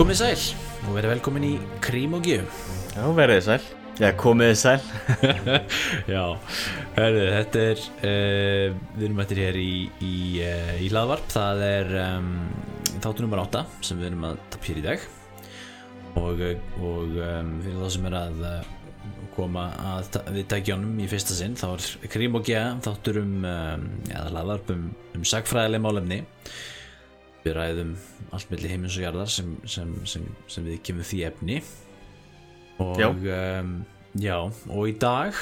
Komið sæl og verið velkomin í Krím og Gjöf Já, verðið sæl. Já, komiðið sæl. Já, hörðu, þetta er uh, við erum eftir hér í, í, uh, í hlaðvarp það er um, þáttu nummer 8 sem við erum að tapja hér í dag og, og um, fyrir þá sem er að uh, koma að við tækjónum í fyrsta sinn þá er Krím og Gjöf þáttur um, um ja, hlaðvarp um, um sagfræðileg málefni við ræðum allt milli heimins og jarðar sem, sem, sem, sem við kemur því efni og Já. um, já, og í dag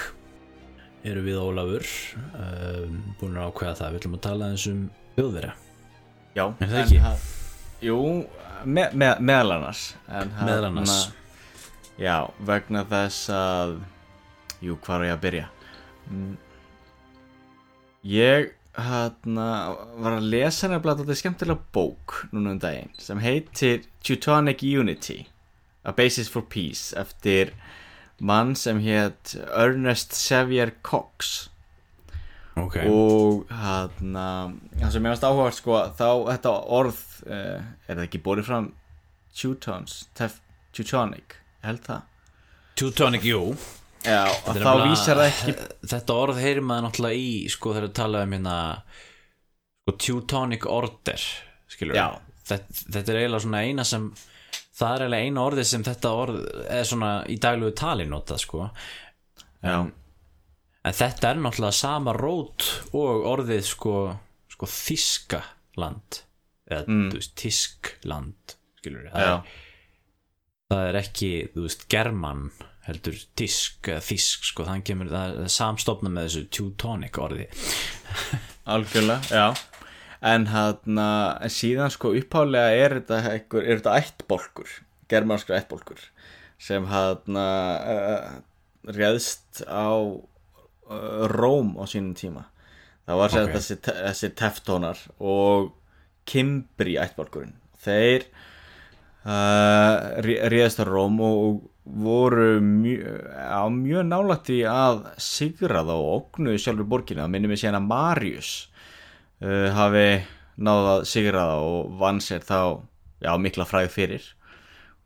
eru við Ólafur um, búin að ákveða það við ætlum að tala eins um þjóðverja Já. Er það ekki? en ha- Jú, me, me, meðal annars. En hann- Meðal annars. Já, vegna þess að, jú, hvað er ég að byrja? Mm, Ég, hérna, var að lesa nefnilega þetta skemmtilega bók núna um daginn sem heitir Teutonic Unity, A Basis for Peace, eftir mann sem hétt Ernest Xavier Cox. Ok, og hann það sem ég varst áhugað sko þá þetta orð uh, er það ekki borið fram Teutons, Teutonic held það. Teutonic, jú já, Þetta þá vísar það ekki þetta orð heyrir maður náttúrulega í sko þegar við tala um hérna sko Teutonic Order þetta, þetta er eiginlega svona eina sem það er eiginlega eina orðið sem þetta orð er svona í daglegu tali notað sko. Já, En þetta er náttúrulega sama rót og orðið sko, sko Þískaland eða Mm. veist Tískland skilur það, já, er, það er ekki þú veist German heldur Tísk eða Þísk sko þannig kemur það samstofna með þessu Teutonic orði. Algjörlega, já. En hann en síðan sko upphálega er þetta er þetta ættbólkur germanskra ættbólkur sem hann uh, réðst á uh, Róm á sínum tíma. Það var okay. þessi, þessi teftónar og Kimbri ættbólkurinn. Þeir uh, ré- réðst á Róm og voru mjög, á mjög nálægt í að sigra þá og ógnuðu sjálfur borgina. Það minnum við síðan að Marius uh, hafi náð að sigra það og vann sér þá já, mikla fræð fyrir.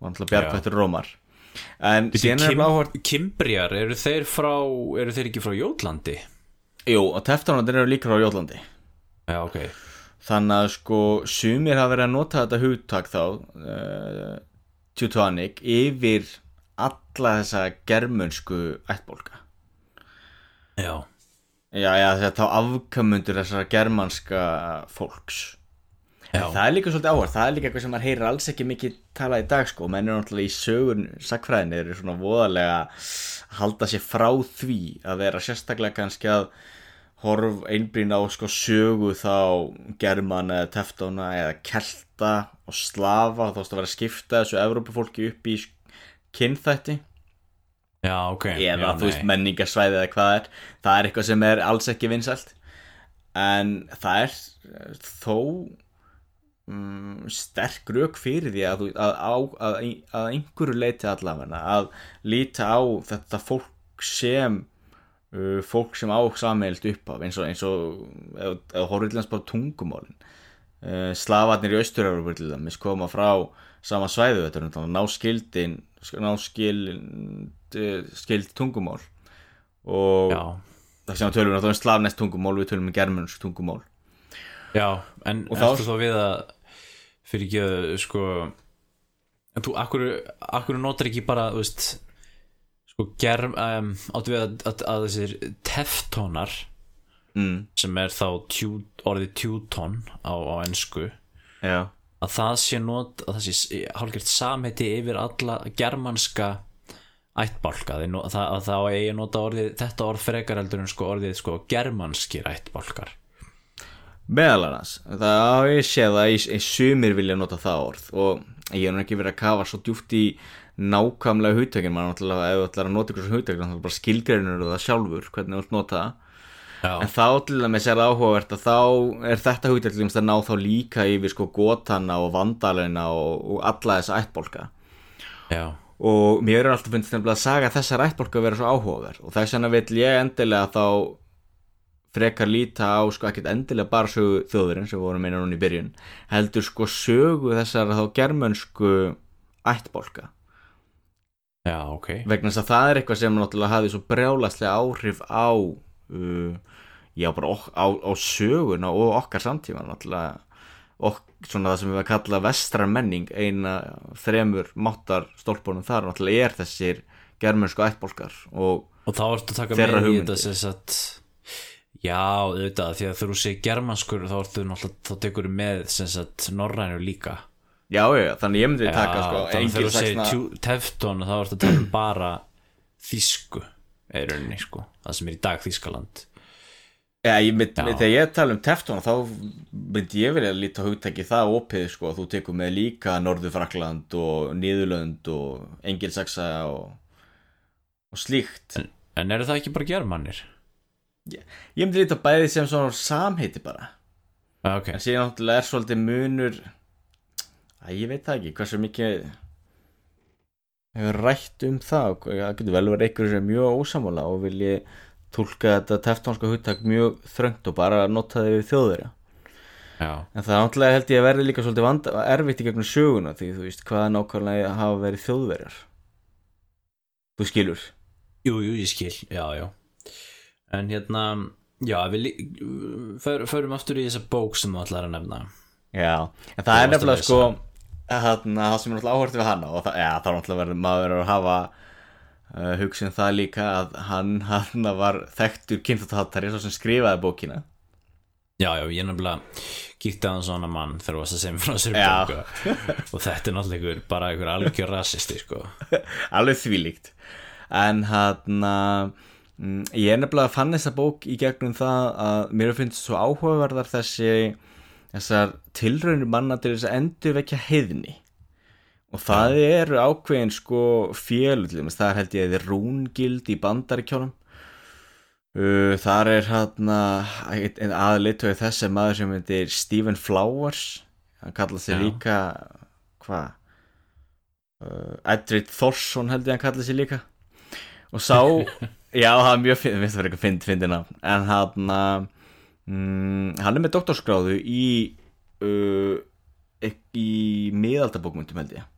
Og hann til að bjargvættur Rómar. En síðan er bláhort Kimbriar, eru þeir frá eru þeir ekki frá Jótlandi? jú, og teftónarnir eru líka frá Jólandi Já, ok. Þannig að sko sumir hafa verið að nota þetta hugtak þá uh, Teutonic yfir alla þessa germönsku ættbólka. Já, já, já, þetta þá afkamundur þessara germanska fólks. Já, Það er líka svolítið áhverð, það er líka eitthvað sem maður heyrir alls ekki mikið talað í dag sko, menn er náttúrulega í sögun sakfræðinni eru svona voðalega að halda sér frá því að vera sérstaklega kannski að horf einbrýn á sko sögu þá german eða teftóna eða kelta og slafa þá stóð að vera að skipta þessu Evrópufólki upp í kynþætti. Já, ok. Eða já, þú veist menningarsvæði eða hvað er. Það er eitthvað sem er alls ekki vinsælt. En það er eh, þó um, sterk rauk fyrir því að, að, að, að, einhverju leiti allavega að líta á þetta fólk sem uh, fólk sem á sameilt upp af eins og, eins og eða, horfðilans bara tungumálin. Uh, slafarnir í dæmis koma frá sama svæðu þetta er náttúrulega náskildin náskild skild tungumál. Og Já, það sem við tölum náttúrulega slavnest tungumál við tölum um germansk tungumál. Já, en Og þá- við að fyrir ekki að sko en þú, akkur, akkur notar ekki bara veist sko germ, um, áttu við að, að, að þessir teftónar mm, sem er þá tjú, orðið tjúton á, á ensku já, að það sé not að það sé hálfgert samheiti yfir alla germanska ættbálka. Það, að þá eigi að nota orðið þetta orð frekar heldur en sko orðið sko germanskir ættbálkar. Meðal annars það á ég sé það í sumir vilja nota það orð og ég hef nú ekki verið að kafa svo djúpt í nákvæmlega hugtökin. Maður náttúrulega ef þú ætlar að nota ykkur svo hugtökin þá bara skilgreinur það sjálfur hvernig þú vilt nota það Já, En þá til dæmis er það áhugavert að þá er þetta dæmis að ná þá líka yfir sko gotana og vandalina og, og alla þessa ættbólka já, og mér er alltaf finnst nefnilega að saga þessar ættbólka að vera svo áhugaverð. Og þess vegna vil ég endilega þá frekar líta á sko ekkert endilega bara sögu þjóðurinn sem vorum meina núna í byrjun heldur sko sögu þessar þá germönsku ættbólka já, ok. Vegna þess að það er eitthvað sem náttúrulega hafi svo brjálaslega áhrif á já bara á, á söguna og okkar samtíma náttúrulega og svona það sem við að kalla vestran menning eina þremur máttar stólpunum þar náttúrulega er þessir germansku ættbólkar og og þá ertu að taka með í þetta sem sagt já, auðvitað, því að þú segir germanskur þá ertu náttúrulega, þá tekur þú með sem sagt norrænu líka. Já, já, þannig ég myndi taka sko, þannig þegar þú segir tefton þá ertu að tala um bara þýsku er rauninni sko, það sem er í dag Þýskaland Já, ég mynd, Já. þegar ég tala um Tefton þá myndi ég vilja líta hugtæki það opið sko, þú tekur með líka Norður-Frakland og Niðurlönd og Engilsaxa og, og slíkt en, en eru það ekki bara germanir? ég myndi líta bæði sem svona samheiti bara Ah, ok, en síðan náttúrulega er svolítið munur að ég veit það ekki hversu mikið hefur rætt um það það getur vel verið einhverju sem er mjög ósamála og vilji tólka þetta teftónska hugtak mjög þröngt og bara nota það við þjóðverja. Já. En það náttúrulega held ég að verði líka svolítið vanda, erfitt í gegnum söguna því þú veist hvað nákvæmlega hafa verið þjóðverjar. Þú skilur. Jú, jú, ég skil, já, já. En hérna, já, við förum aftur í þessa bók sem þú ætlar að nefna. Já, en það Þú er nefnilega sko þarna, það sem er náttúrulega áhört við hana og það, já, það er náttúrulega verið maður að hafa uh, hugsin það líka að hann, hann var þekktur kynþáttahattari svo sem skrifaði bókina. Já, já, ég nefnilega gíkti að hann svona mann þegar þú varst að segja mér frá sér Já. bóka og þetta er náttúrulega ykkur, bara ykkur algjör rasisti, sko alveg þvílíkt en hann mm, ég er nefnilega fann þessa bók í gegnum það að mér finnst svo áhugaverðar þessi þessar tilraunir manna til þess að endur vekja heiðni. Og það eru ákveðin sko fjölu það er held ég að rúngild í bandaríkjónum uh, þar er hann einn aðlitögu þessi maður sem heitir Stephen Flowers. Hann kallaði sig Já. líka hvað uh, Edrid Thorsson held ég hann kallaði sig líka. Og sá já það er mjög finn, það var eitthvað fynd, fyndina en hann mm, hann er með doktorskráðu í uh, ek- í miðaldabókmyndum held ég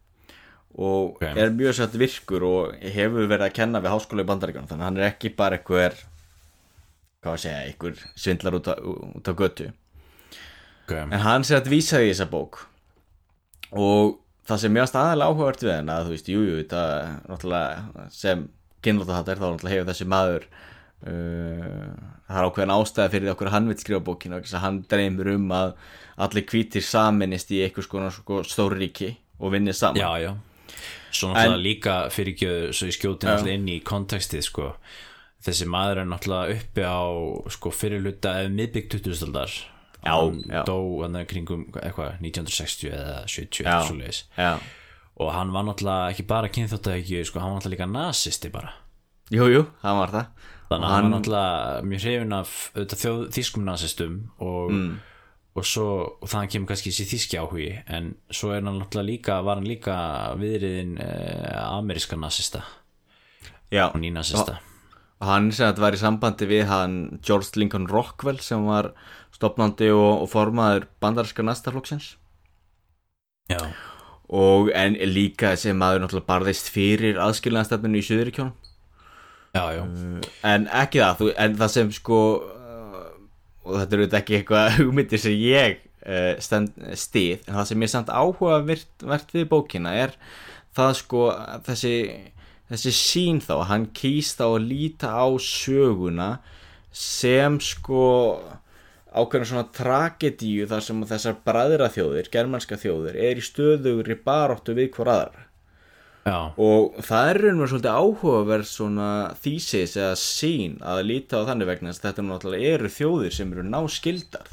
og Ok. er mjög satt virkur og hefur verið að kenna við háskóla í bandaríkjana þannig að hann er ekki bara einhver hvað að segja, einhver svindlar út út á götu okay. En hann sér að vísaði í þessa bók og það sem mjög aðalega áhugavert við henn að þú veist, jújú, jú, þetta náttúrulega sem kynlóta þetta er þá náttúrulega hefur þessi maður það er ákveðin ástæða fyrir okkur að hann vil skrifa bókina og hann dreymir um að allir hvítir saminist í eitthvað sko, sko stórríki og vinni saman. Já, já. Svo náttúrulega líka fyrir ekki svo ég skjóti náttúrulega inn í kontekstið sko. Þessi maður er náttúrulega uppi á sko fyrirluta eða miðbyggt 2000-aldar Já, hann já. dó hann kringum eitthvað 1960 eða 70 Já. og hann var náttúrulega ekki bara kynþátt ekki sko, hann var náttúrulega líka nazisti bara. Jú, jú, hann var það þannig að hann var náttúrulega mjög hrifin af þjóð, þýskum nazistum og, Mm. og svo og þannig kemur kannski þessi þýski áhugi en svo er hann náttúrulega líka var hann líka viðriðin eh, ameríska nazista Já, og nýnazista og hann sem þetta var í sambandi við hann George Lincoln Rockwell sem var stopnandi og, og formaður bandarska næstaflokksins já, og en líka þessi maður náttúrulega barðist fyrir aðskilnaðastefninu í Suðuríkjónum já, já, en ekki það, þú, en það sem sko uh, og þetta eru ekki eitthvað hugmyndir sem ég uh, stend, stið, en það sem ég samt áhuga vert við bókina er það sko þessi þessi sín þá, hann kýst á að líta á söguna sem sko ákveðna svona tragedíu þar sem þessar bræðraþjóðir, germanska þjóðir er í stöðugri baróttu við hver aðra já, og það er raunum svolítið áhugaverð svona þýsis eða sín að líta á þannig vegna þetta náttúrulega eru þjóðir sem eru náskildar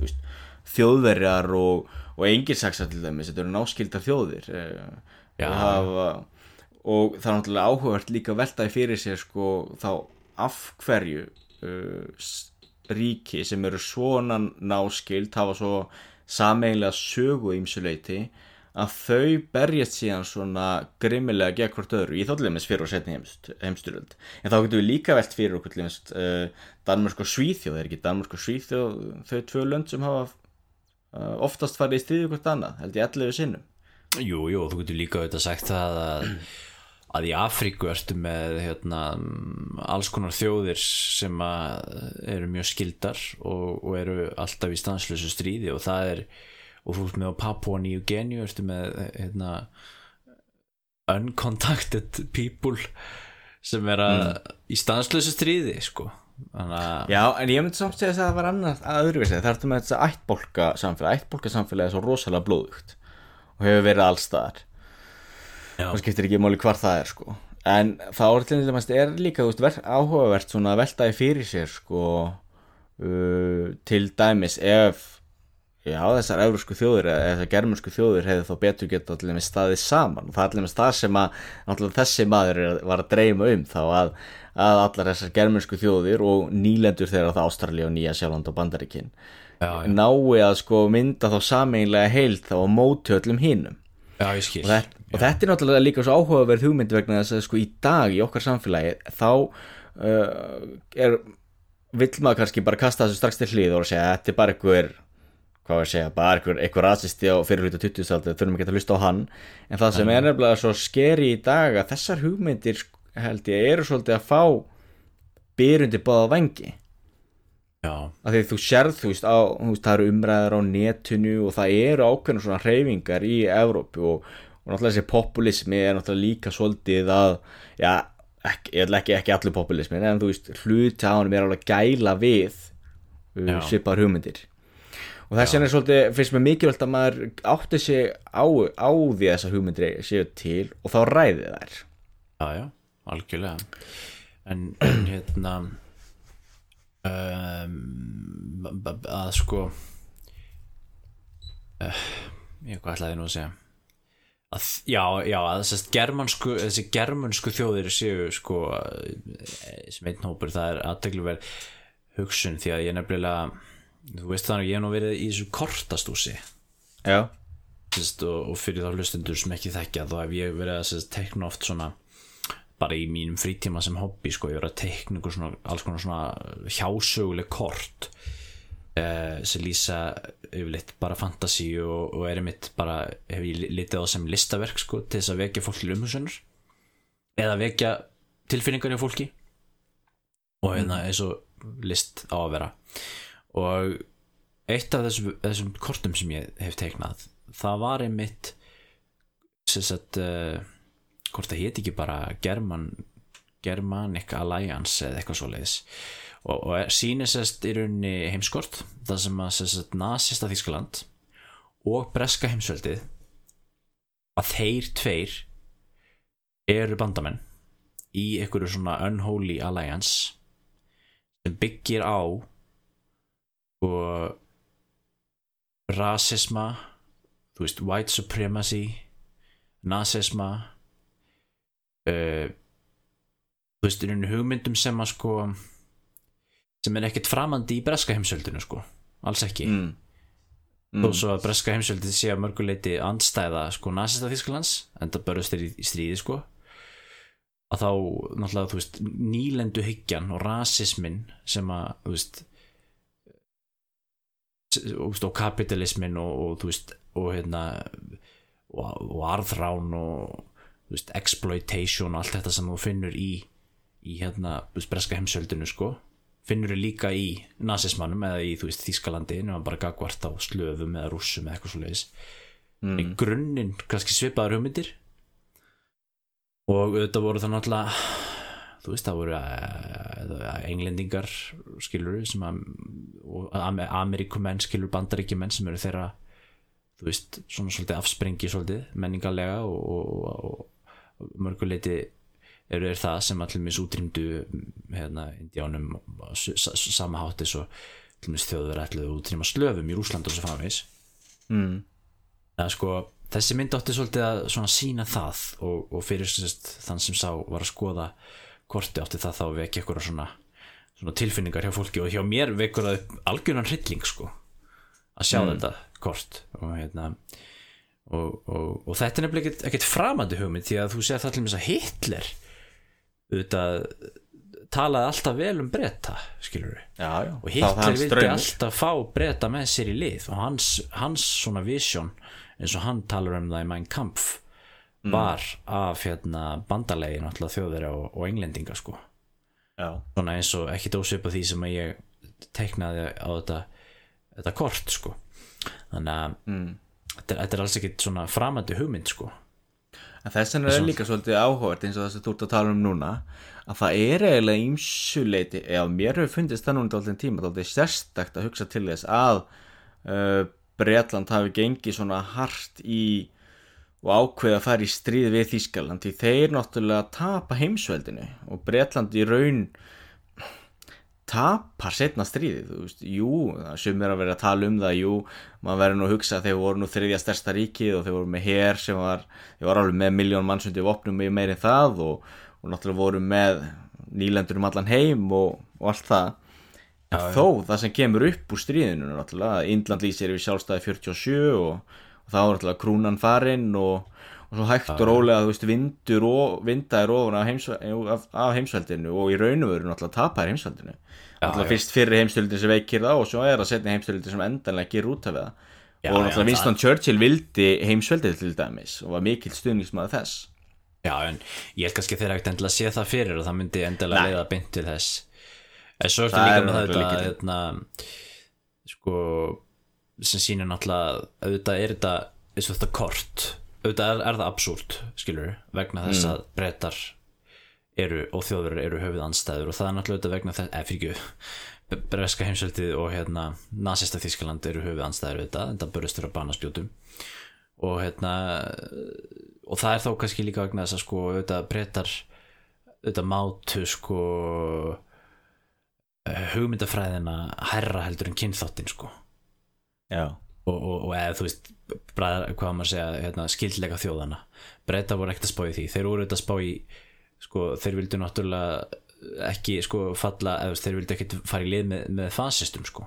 þjóðverjar og, og engilsaksar til dæmis, þetta eru náskildar þjóðir eh, og, hafa, og það er náttúrulega áhugavert líka að veltaði fyrir sér sko þá af hverju uh, ríki sem eru svona náskild hafa svo sameiginlega sögu ímsuleiti að þau berjast síðan svona grimmilega gegn hvort öðru í þóttilegumins fyrir og setni heimst, heimstyröld en þá getum við líka velt fyrir okkur dæmis, uh, Danmörk og Svíþjóð er ekki Danmörk og Svíþjóð þau tvö lönd sem hafa uh, oftast farið í stríðu hvort annað held ég 11 sinnum. Jú, jú, þú getur líka auðvitað sagt það að, að í Afríku ertu með hérna, alls konar þjóðir sem eru mjög skildar og, og eru alltaf í stanslösu stríði og það er og þú ert með Papua New Guinea ertu með hérna, uncontacted people sem er að í stanslösu stríði sko. Þannig Já, en ég myndi samt segja að það var annað að öðruvísi Það ertu með þess að ættbólka samfélag Ættbólka samfélag er svo rosalega blóðugt og hefur verið allstaðar og skiptir ekki máli hvar það er sko. En það orðinlega er líka þú veist, ver, áhugavert svona að veltaði fyrir sér sko uh, til dæmis ef já þessar eurósku þjóðir eða þessar germansku þjóðir hefði þá betur geta allir með staðið saman. Og það er allir með stað sem að þessi maður var að dreyma um þá að, að allar þessar germansku þjóðir og nýlendur þeirra það Ástralja og Nýja Sjálfland og já. nái að sko mynda þá sameinlega heild þá á móti öllum skil. Og, þetta, og þetta er náttúrulega líka svo áhugaverð hugmynd vegna þess að sko í dag í okkar samfélagi þá uh, er vill maður kannski bara kasta þessu strax til hlið og segja að þetta er bara einhver hvað var að segja, bara einhver, einhver rasisti á fyrirluta 20. þurfum ekki að hlusta á hann. En það sem er nefnilega svo skeri í dag að þessar hugmyndir held ég eru svolítið að fá byrjundi báða vangi Já, að því þú sérð þú veist, á, þú veist það eru umræðar á netinu og það eru ákveðna svona hreyfingar í Evrópu og, og náttúrulega þessi populismi er náttúrulega líka svolítið að já, ekki, ég ætla ekki, ekki allir populismi en þú veist, hluti á hann er alveg gæla við svipar hugmyndir og vegna er svolítið, finnst mér mikilvægt að maður átti sig á, á því að þessar hugmyndir séu til og þá ræði þær. Já, já, algjörlega. En, en hérna um, að sko uh, ég hvað ætlaði nú að segja? Að, já, já, að germansku þessi germansku þjóðir séu sko eh, sem einn hópur það er aðtegluverð hugsun því að ég nefnilega þú veist þannig, ég hef nú verið í þessu kortastúsi. Já, Sist, og, og fyrir þá hlustundur sem ekki þekkja þá hef ég verið að sist, teikna oft svona bara í mínum frítíma sem hobby sko, ég verið að teikna ykkur svona, alls konar svona hjásöguleg kort eh, sem lýsa yfirleitt bara fantasi og, og er einmitt bara hef ég litið á sem listaverk sko, til þess að vekja fólk til umhugsunar eða vekja tilfinningar hjá fólki. Og hérna eins og list á að vera og eitt af þessum, þessum kortum sem ég hef teiknað það var einmitt sagt uh, hvort það héti ekki bara German, Germanic Alliance eða eitthvað svo leiðis og, og sýnir sérst í rauninni heimskort það sem að sérst nazista Þískaland og breska heimsveldið að þeir tveir eru bandamenn í einhverju svona unholy alliance sem byggir á og rasisma þú veist, white supremacy nazisma uh, þú veist, rauninu hugmyndum sem að sko sem er ekkert framandi í breska heimsöldinu sko, alls ekki. Mm. þó svo að breska heimsöldið sé að mörguleiti andstæða sko nazista Þísklands en það börjast þeir í, í stríði sko. Að þá náttúrulega þú veist nýlendu hyggjan og rasismin sem að þú veist og, kapitalismin og, og þú veist og hérna og, og arðrán og veist exploitation og allt þetta sem þú finnur í í hérna breska heimsöldinu sko. Finnur þú líka í nazismannum eða í þú veist Þískalandi nema bara gagvart á slöfum eða rússum eða eitthvað svo leiðis mm. í grunninn kannski svipaðar hugmyndir. Og auðvitað voru það náttúrulega þú veist það voru uh, englendingar skilur sem að og Am- Ameríkumenn skilur bandaríkjumenn sem eru þeirra þú veist svona svolítið afsprengi svolítið menningarlega og, og, og, mörguleiti eru þeir það sem allir mis útrýmdu hérna indjánum á s- s- sama hátti svo allir mis þjóður ætluðu útrýma slöfum í Rúsland og svo framvegis Mm. að sko þessi mynd átti svolítið að svona sína það og, og fyrir sérst, þann sem sá var að skoða korti átti það þá vekja eitthvað svona, svona tilfinningar hjá fólki? Og hjá mér vekur það upp algjörnan hrylling sko að sjá þetta kort. Og hérna og, og, og þetta er nefnilega ekkert, ekkert framandi hugmynd því að þú séð það til mér að Hitler auðvitað talaði alltaf vel um breyta skilur við og Hitler vildi alltaf fá breyta með sér í lið og hans, hans svona vision eins og hann talar um það í Mein Kampf var af hérna bandalegi þjóðverja og, og englendinga sko. Svona eins og ekki dósið því sem ég teiknaði á þetta þetta kort sko. Þannig að mm. þetta, er, þetta er alls ekkit svona framandi hugmynd sko. En þess vegna er líka svolítið áhugavert eins og þess að þú ert að tala um núna að það er eiginlega ímsuleiti eða mér hefur fundist það núna dálítið tíma dálítið sérstakt að hugsa til þess að uh, Bretland hafi gengið svona hart í og ákveða að fara í stríð við Þískaland því þeir náttúrulega tapa heimsveldinu og Bretland í raun tapar setna stríðið, þú veist, jú sem er að vera að tala um það, jú maður verður nú að hugsa að þeir voru nú þriðja stærsta ríkið og þeir voru með hér sem var þeir voru alveg með miljón mannsundi vopnum í meirinn það og, og náttúrulega voru með nýlendur um allan heim og, og allt það. En Já, þó það sem kemur upp úr stríðinu náttúrulega, Indland lýsir við sjálfstæði 47 og, og þá er náttúrulega krúnan farinn og, og svo hægt og rólega, þú veist, vindur og vindaðir ofan af, heims, af, af heimsveldinu og í raun og veru náttúrulega tapar heimsveldinu. Já. fyrst fyrir heimsveldinu sem veikir það og svo er það setni heimsveldinu sem endanlega gerir út af það. Já, og náttúrulega Winston Churchill vildi heimsveldið til dæmis og var mikill stuðningsmaður þess. Já, en ég held kannski að þeir ekkert endilega sé það fyrir og það myndi endilega leiða beint til þess. En svo ertu Það líka er með þetta hérna, sko sem sýnir náttúrulega auðvitað er þetta eins og þetta kort. Auðvitað er, er það absúrt, skilur vegna þess Mm. að breytar eru og þjóður eru höfuð anstæður og það er náttúrulega auðvitað vegna þess, eða fyrir ekki breska heimsveldið og hérna nasista Þískaland eru höfuð anstæður þetta, þetta börjast vera banaspjótum. Og hérna og það er þá kannski líka vegna þess að sko auðvitað breytar auðvitað mátu sko eh, hugmyndafræðina herra heldur en kynþáttin sko og, og, og eða þú veist bræðar, hvað maður að segja, hérna, skildleika þjóðana breyta voru ekkert að spá í því. Þeir voru auðvitað að spá í sko, þeir vildu náttúrulega ekki sko falla, eða þeir vildu ekkert fara í lið með, með fasistum sko.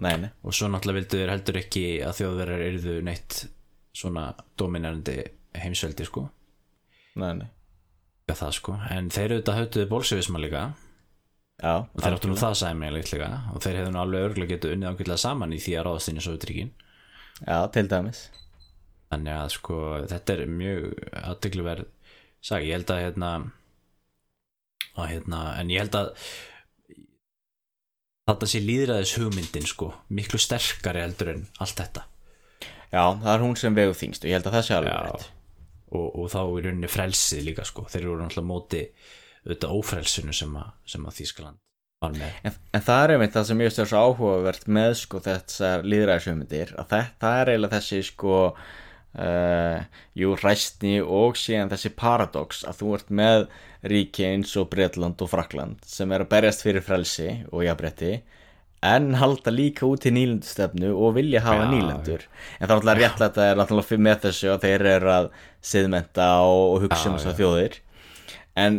Nei, nei. Og svo náttúrulega vildu þeir heldur ekki að þjóðverðar eruðu neitt svona dominarandi heimsveldi sko. Nei, nei. Það sko, en þeir auðvitað höftuðu bólsevisma líka Já, þeir áttu nú það sæmilegt líka og þeir hefðu nú alveg örgulega getur unnið ákveðlega saman í því að ráðast inn í Sovjetríkin Já, til dæmis. Þannig að sko þetta er mjög aðtegluverð sag, ég held að hérna að hérna, en ég held að þetta sé líðræðis hugmyndin sko, miklu sterkari heldur en allt þetta. Já, það er hún sem vegu þingst og ég held að það sé alveg Já. og, og þá í rauninni frelsið líka sko, þeir eru náttúrulega á móti auðvitað ófrelsinu sem að, sem að Þískaland var með. En, en það er einmitt það sem ég veist svo áhugavert með sko þessar líðræðishugmyndir að það, það er eiginlega þessi sko uh, jú ræstni og síðan þessi paradox að þú ert með ríki eins og Bretland og Frakland sem er að berjast fyrir frelsi og jafnbretti en halda líka út í nýlendustefnu og vilja hafa Já, nýlendur. En það er alltaf rétt að þetta er alltaf með þessu að þeir eru að siðmenta og, og hugsa um Já, þessar já. þjóðir. En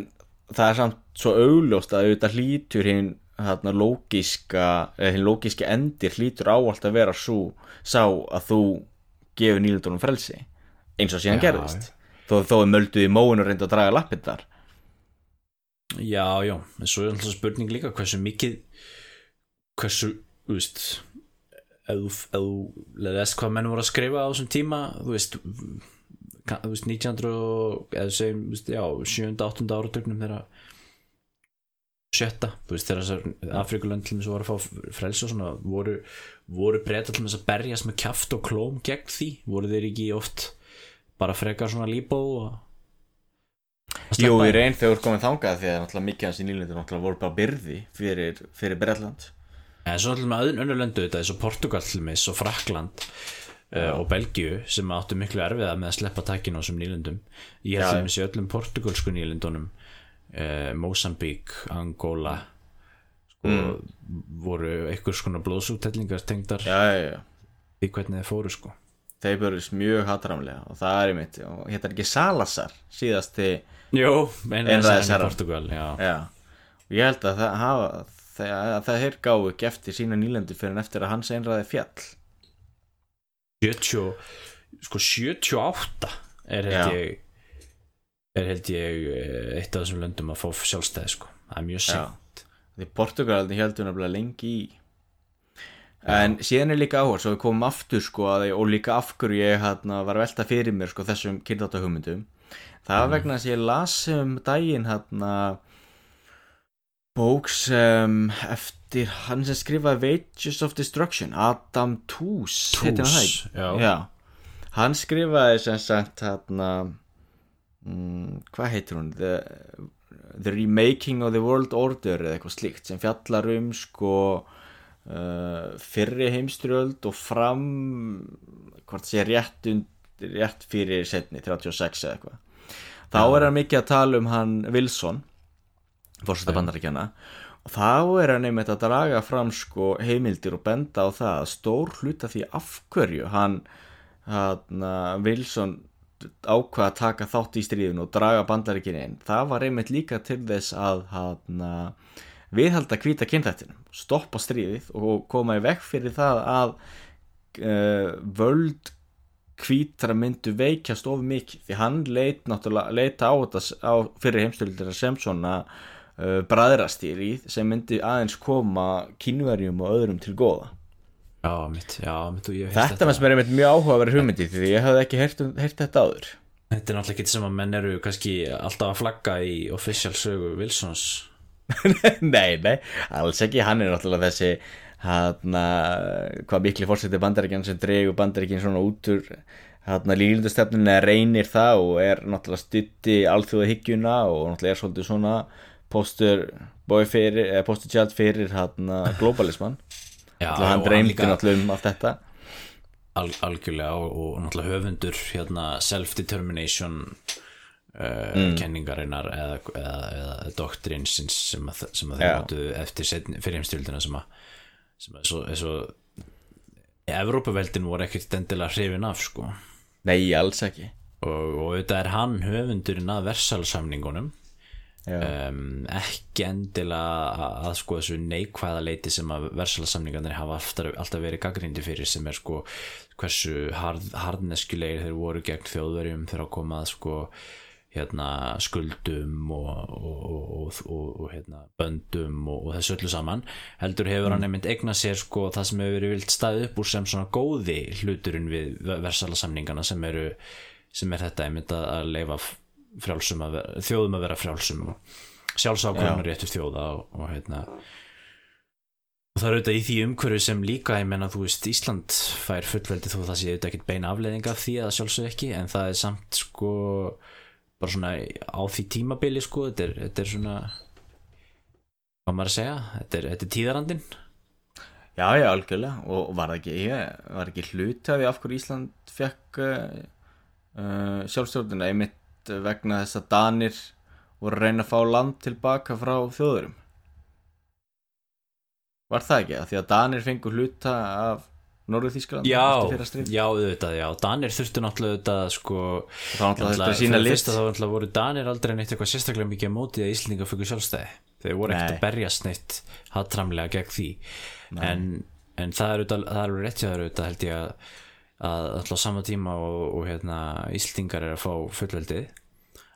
það er samt svo augljóst að auðvitað hlýtur hinn þarna lógiska hinn lógiski endir hlýtur áallt að vera svo sá að þú gefur nýlendunum frelsi eins og síðan Já, gerðist. þó, þó er mölduð í móinu og reynda að draga lappirnar. Já, já, en svo er alltaf spurning líka hversu mikið hversu, þú veist ef þú- leðast hvað menn voru að skrifa á þessum tíma þú veist ka- þú veist 1900 og eða segjum, þú veist, já, 7. 8. áratögnum þeirra sjötta, þú veist, þegar Afrikulönd til þess að voru að fá frelsi og svona voru, voru breyta til þess að berjast með kjaft og klóm gegn því voru þeir ekki oft bara frekar svona líbó og Jú, í reyn þegar þú ert komin þangað því að náttúrulega mikið hans í nýlendur náttúrulega voru bara byrði fyrir, fyrir Bretland En svo náttúrulega með öðun önnur löndu þetta eins og Portugal til mis og Frakland uh, og Belgíu sem áttu miklu erfiða með að sleppa takkin á þessum nýlendum. Ég held til í öllum portugalsku nýlendunum uh, Mosambík, Angola sko, voru einhvers konar blóðsúttellingar tengdar því hvernig þeir fóru sko. Þeir börjast mjög hatramlega og það er einmitt og hérna er ekki Salazar Portugal já. Já, og ég held að það hafa að það þeir gáu ekki eftir sína nýlendur fyrir en eftir að hans einræði fjall 70, sko 78 er held Já. ég er held ég eh, eitt af þessum löndum að fá sjálfstæði sko. Það er mjög Já. sent því Portugalni heldur nefnilega lengi í. En síðan er líka áhör svo við komum aftur sko að, og líka af hverju ég hérna, var velta fyrir mér sko þessum kynþáttahugmyndum það var vegna þess að ég las um daginn hérna bók sem eftir hann sem skrifaði Wages of Destruction Adam heitir hann það ekki? já. Já, hann skrifaði sem sagt hérna mm, hvað heitir hún? The, the Remaking of the World Order eða eitthvað slíkt sem fjallar um sko uh, fyrri heimstyrjöld og fram hvort sé rétt, und, rétt fyrir setni 36 eða eitthvað. Þá er hann mikið að tala um hann Wilson fórseta bandaríkjana og þá er hann einmitt að draga fram sko heimildir og benda á það að stór hluta því af hverju hann, hann Wilson ákvað að taka þátt í stríðinu og draga bandaríkin inn. Það var einmitt líka til þess að hann viðhalda hvíta kynþættinum stoppa stríðið og koma í vekk fyrir það að uh, völd hvítra myndu veikjast of mikið. Því hann leit náttúrulega leita á þetta á fyrir heimstöldira sem svona uh, bræðrastýrið sem myndi aðeins koma kínverjum og öðrum til góða. Já, mitt, já, mitt og ég hef Þetta sem er einmitt mjög áhugaverð hugmyndi því ég hafði ekki heyrt, um, heyrt þetta áður. Þetta er náttúrulega ekki sem að menn eru kannski alltaf að flagga í official sögu Wilsons. Nei, nei, alls ekki, hann er náttúrulega þessi hann hvað mikli fórsetið bandaríkjan sem dregur bandaríkjan svona út úr hann lílundastefnun eða reynir það og er náttúrulega stutti alþjóða hyggjuna og náttúrulega er svolítið svona postur tjald fyrir hann globalisman Já, Náttúrulega hann dreymdi náttúrulega um allt þetta. Al, algjörlega og, og náttúrulega höfundur hérna self-determination uh, kenningarinnar eða, eða, eða doktrinsins sem að, sem að þeir notu eftir seinni- fyrir heimstyrildina sem að sem að svo, svo Evrópaveldin voru ekkert endilega hrifin af sko. Nei, alls ekki. Og, og auðvitað er hann höfundurinn að versalsamningunum um, ekki endilega að, að sko þessu neikvæða leiti sem að versalsamningarnir hafa alltaf, alltaf verið gaggrindi fyrir sem er sko hversu hard, hardneskulegir þeir voru gegn þjóðverjum þegar að koma að sko hérna skuldum og, og, og, og, og hérna böndum og, þessu öllu saman. Heldur hefur hann einmitt eigna sér sko það sem hefur verið vilt staðið upp úr sem svona góði hluturinn við versalasamningana sem eru sem er þetta einmitt að leifa frjálsum að vera, þjóðum að vera frjálsum og sjálfsákvörðunar réttur þjóða og, og hérna. Og það er auðvitað í því umhverju sem líka ég menna þú veist Ísland fær fullveldi þó það sé auðvitað ekkert beina afleðinga af því að sjálfsög ekki en það er samt sko bara svona á því tímabili sko þetta er, þetta er svona hvað maður að segja þetta er, þetta er tíðarandin já, já, algjörlega. Og var ekki, ég, var ekki hluti af því af hverju Ísland fekk uh, uh, sjálfstjórnina einmitt vegna þess að Danir voru að reyna að fá land tilbaka frá þjóðurum Var það ekki? Því að Danir fengur hluta af Norður Þískland já, já, auðvitað, já. Danir þurftu náttúrulega auðvitað sko þá náttúrulega þetta sína list. fyrsta þá náttúrulega voru Danir aldrei neitt eitthvað sérstaklega mikið á móti að Íslinga fyrir sjálfstæði. Þeir voru ekkert að berjast neitt hattramlega gegn því. En, en það er auðvitað, það er alveg rétt held ég að að alltaf á sama tíma og, og hérna, Íslingar er að fá fullveldið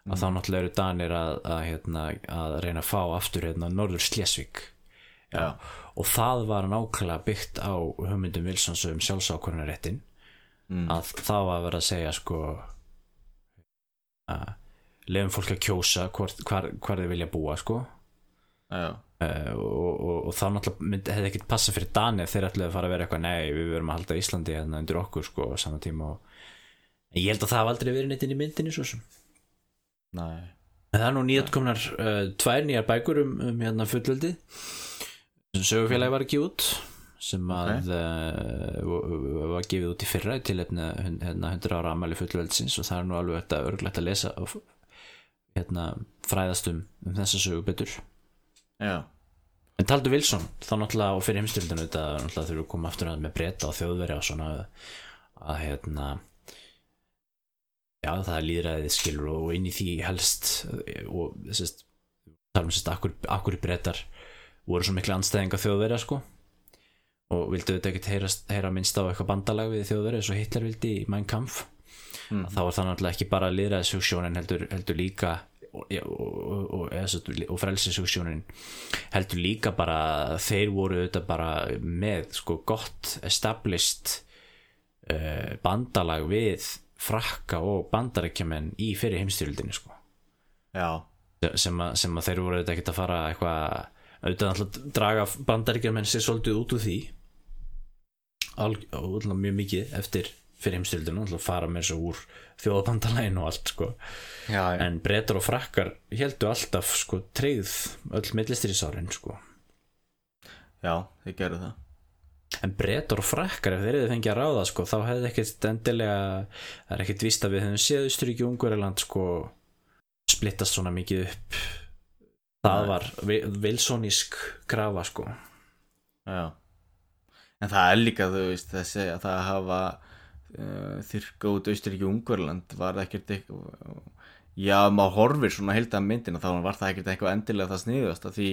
að þá náttúrulega eru Danir að, að, hérna, að reyna að fá aftur hérna, Norður Slesvik Já. og það var nákvæmlega byggt á hugmyndum Wilsons um sjálfsákvörnaréttin Mm. að það var að vera að segja sko að lefum fólk að kjósa hvort, hvar, hvar þið vilja búa sko uh, og, og, og það náttúrulega hefði ekkert passa fyrir Danir þeir ætluðu að fara að vera eitthvað nei við verum að halda Íslandi hérna undir okkur sko á sama tíma og en ég held að það hafa aldrei verið neitt inn í myndinni svo sem. Næ En það er nú nýjatkomnar uh, tvær nýjar bækur um, um hérna fullveldi sem sögufélagi var ekki út sem að uh, var gefið út í fyrra til hérna, hérna 100 ára amæli fullveldsins og það er nú alveg þetta örglegt að lesa og hérna fræðast um, um þessa sögu betur Já, en taldu Wilson þá náttúrulega og fyrir heimstyrildinu þetta náttúrulega þurfum við að koma aftur að með breyta og þjóðveri og svona að hérna já það er líðræðið skilur og inn í því helst og þessist þar um sérst akkur, akkur breytar voru svo miklu anstæðinga þjóðverja sko. Og vildu þetta ekkert heyra, heyra minnst á eitthvað bandalag við þjóðverja eins og Hitler vildi í Mein Kampf. Mm. þá er það náttúrulega ekki bara líðræðishugsjón en heldur, heldur líka og, og, og, frelsishugsjónin heldur líka bara þeir voru þetta bara með sko gott established uh, bandalag við frakka og bandarækjumenn í fyrir heimstyrildinni sko. Sem að, sem að þeir voru auðvitað ekkert að fara eitthvað auðvitað alltaf draga bandaríkjarmenn sér svolítið út úr því. Alg, og alltaf mjög mikið eftir fyrir heimstildinu, alltaf fara með þessu úr þjóðabandalægin og allt sko. já, já. en breytar og frakkar heldur alltaf sko treyð öll millistrisárin sko. já þið gerðu það en breytar og frakkar ef þeir hefði fengið að ráða sko, þá hefði ekkert endilega það er ekkert víst að við hefðum séð Austuríki og Ungverjaland sko, splittast svona mikið upp það var vi- vilsonísk grafa sko Já En það er líka, þú veist, þessi að það hafa þyrka út Austuríki og Ungverland var ekkert eitthvað Já, maður horfir svona heilt að myndina þá var það ekkert eitthvað endilega það sniðast því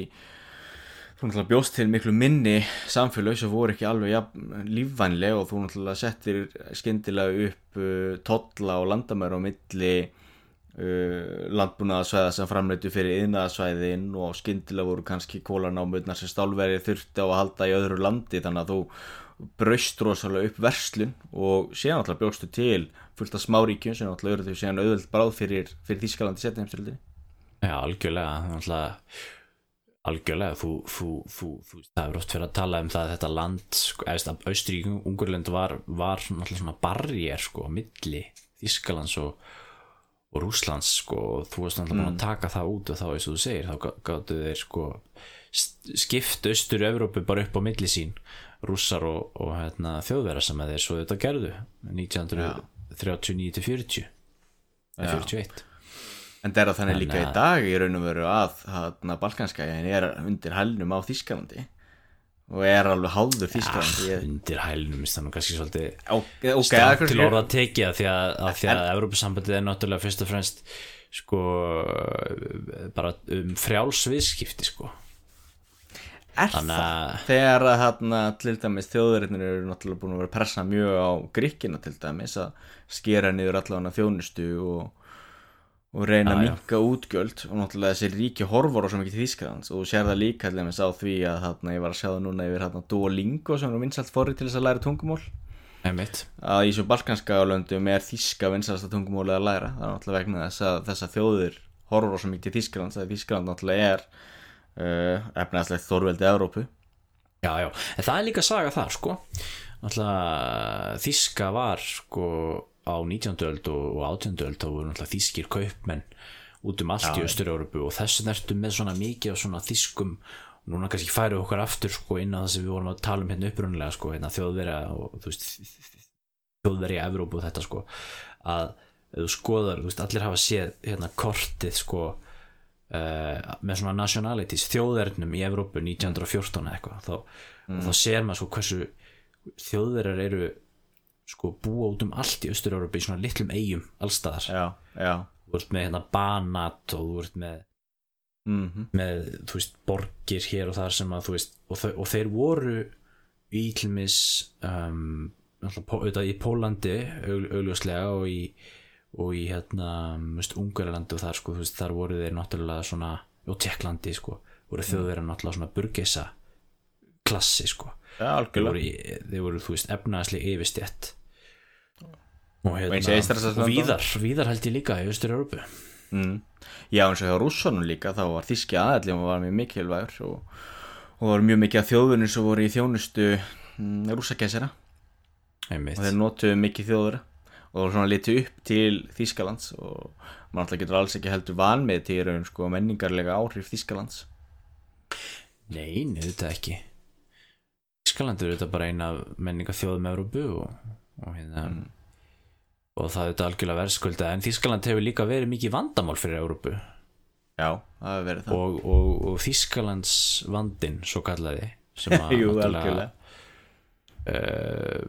þú náttúrulega bjóst til miklu minni samfélög sem voru ekki alveg ja, lífvænleg og þú náttúrulega settir skyndilega upp uh, tolla og landamæra á milli uh, landbúnaðasvæða sem framleitu fyrir yðnaðasvæðin og skyndilega voru kannski kólanámurnar sem stálveri þurfti á að halda í öðru landi þannig að þú braust rosalega upp verslun og síðan alltaf bjóstu til fullt af smáríkjum sem alltaf eru þau síðan auðvöld bráð fyrir, fyrir Þískalandi setja heimstyrildinni Já, algjörlega náttúrulega, algjörlega þú, þú, þú, þú, það er oft fyrir að tala um það að þetta land, sko, Austurík Ungurland var, var svona barriér sko, milli Þískalands og, og Rússlands sko, og þú varst náttúrulega búin að taka það út og þá eins og þú segir, þá gá- gátu þeir sko skipt austur Evrópu bara upp á milli sín rússar og, og hérna, þjóðverða sem að þeir svo þetta gerðu 1939 til 40 eða 41 En það er að þannig Þannig líka í að- dag í raun og veru að hana, Balkanskæðin er undir hælnum á Þískalandi og er alveg háður Þískalandi Ah, ég... undir hælnum er nú kannski svolítið Ok, ok, strátt akkur- til orða að tekja því að, að því að Evrópusambandið er náttúrulega fyrst og fremst sko bara um frjálsviðskipti sko Er Þannig það? að- Þegar að hérna til dæmis þjóðurinnir eru náttúrulega búin að vera að pressa mjög á gríkina til dæmis að skera niður allavega þjónustu og, og reyna að já. minka útgjöld. Og náttúrulega þessi ríki horfur á svo mikið Þísklands og þú sér það líka til dæmis á því að hérna, ég var að sjá það núna yfir hérna Duolingo sem er vinsalt forrið til þess að læra tungumál. Einmitt. Að í svo balkanska álöndum er þíska vinsalasta tungumálið að læra. Það er náttúrulega vegna þess að þessa þjóðir horfur á svo mikið til Þísklands að Þískland náttúrulega er uh, efnaðslegt þorveldi Evrópu já já, en það er líka saga þar sko náttúrulega Þíska var sko á 19. öld og, og 18. öld þá voru náttúrulega þískir kaupmenn út um allt í Östur-Európu og þessu nertu með svona mikið af svona þískum núna kannski færu okkur aftur sko inn á það sem við vorum að tala um hérna upprunnilega sko hérna þjóðverja og þú veist þjóðverja Evrópu og þetta sko að þú skoðar, þú veist, allir hafa séð hérna kortið sko uh, með svona nationalities þjóðverðnum í Evrópu 1914 eða eitthvað þá, þá sér maður sko hversu þjóðverjar eru sko búa út um allt í Östur-Európu í svona litlum eigum allstaðar já, já. Þú ert með hérna Banat og þú ert með mm með, þú veist, borgir hér og þar sem að, þú veist, og, þau, og þeir voru í tilmis um, pó- auðvitað í Pólandi aug, augljóslega og í og í hérna, Ungarlandi og þar sko, veist, þar voru þeir náttúrulega svona, og Tjekklandi, sko voru þjóðverið náttúrulega svona burgesa klassi, sko. Já, þeir voru, í, þeir voru þú veist, efnaðslega yfirstjætt. Og hérna, Eystrasaltslöndum. og víðar víðar held ég líka í Östur-Európu mm. já, eins og hjá rússonum líka þá var þíski aðallum var mjög mikilvægur og, og það var mjög mikið af þjóðunum sem voru í þjónustu mm, rússakessera og þeir notuðu mikið þjóður og svona litið upp til Þískalands og maður alltaf getur alls ekki heldur vanmið til í raun sko menningarlega áhrif Þískalands Nei, þetta ekki. Ískaland er þetta bara eina menninga þjóðum Európu og, og, hérna, og það er þetta algjörlega verðskulda. En Þískaland hefur líka verið mikið vandamál fyrir Európu já, það hefur verið það. Og, og, og Þískalands vandinn svo kallaði sem að, Jú, náttúrulega, algjörlega. uh,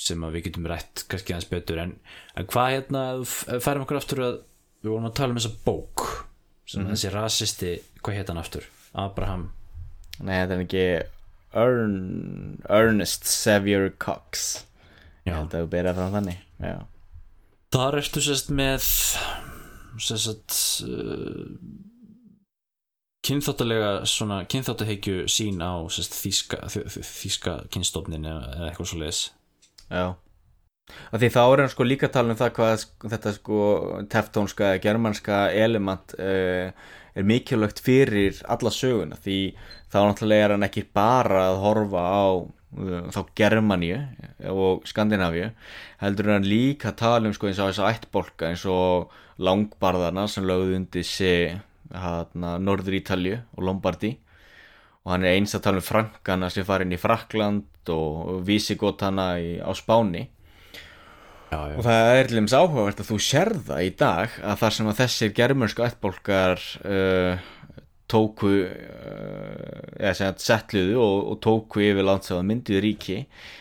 sem við getum rætt kannski aðeins betur en, en hvað hérna, færum okkur aftur að við vorum að tala um þessa bók sem Mhm. þessi rasisti, hvað heit hann aftur? Abraham. Nei, þetta er ekki Ern, Ernest Xavier Cox. Ég Já. held að þú byrja frá þannig Já, Þar ertu sérst með sagt uh, kynþáttalega svona kynþáttaheikju sín á sem sagt, þýska, þ- þ- þýska kynstofnin eða eitthvað svo leiðis Já. Því þá er hann sko líka tala um það hvað þetta sko teftónska germanska element uh, er mikilvægt fyrir alla söguna. Því þá náttúrulega er hann ekki bara að horfa á uh, þá Germaníu og Skandinavíu heldur hann líka að tala um sko eins og þess að ættbolka eins og langbarðarna sem lögðu undir sig hana, Norður Ítalju og Lombardi og hann er eins að tala um frankana sem fara inn í Frakland og vísigotana í, á Spáni já, já. og það er dæmis áhugavert að þú sérð það í dag að þar sem að þessir germönsku ættbólkar uh, tóku uh, eða sem að settluðu og, og tóku yfir landsáða mynduð ríki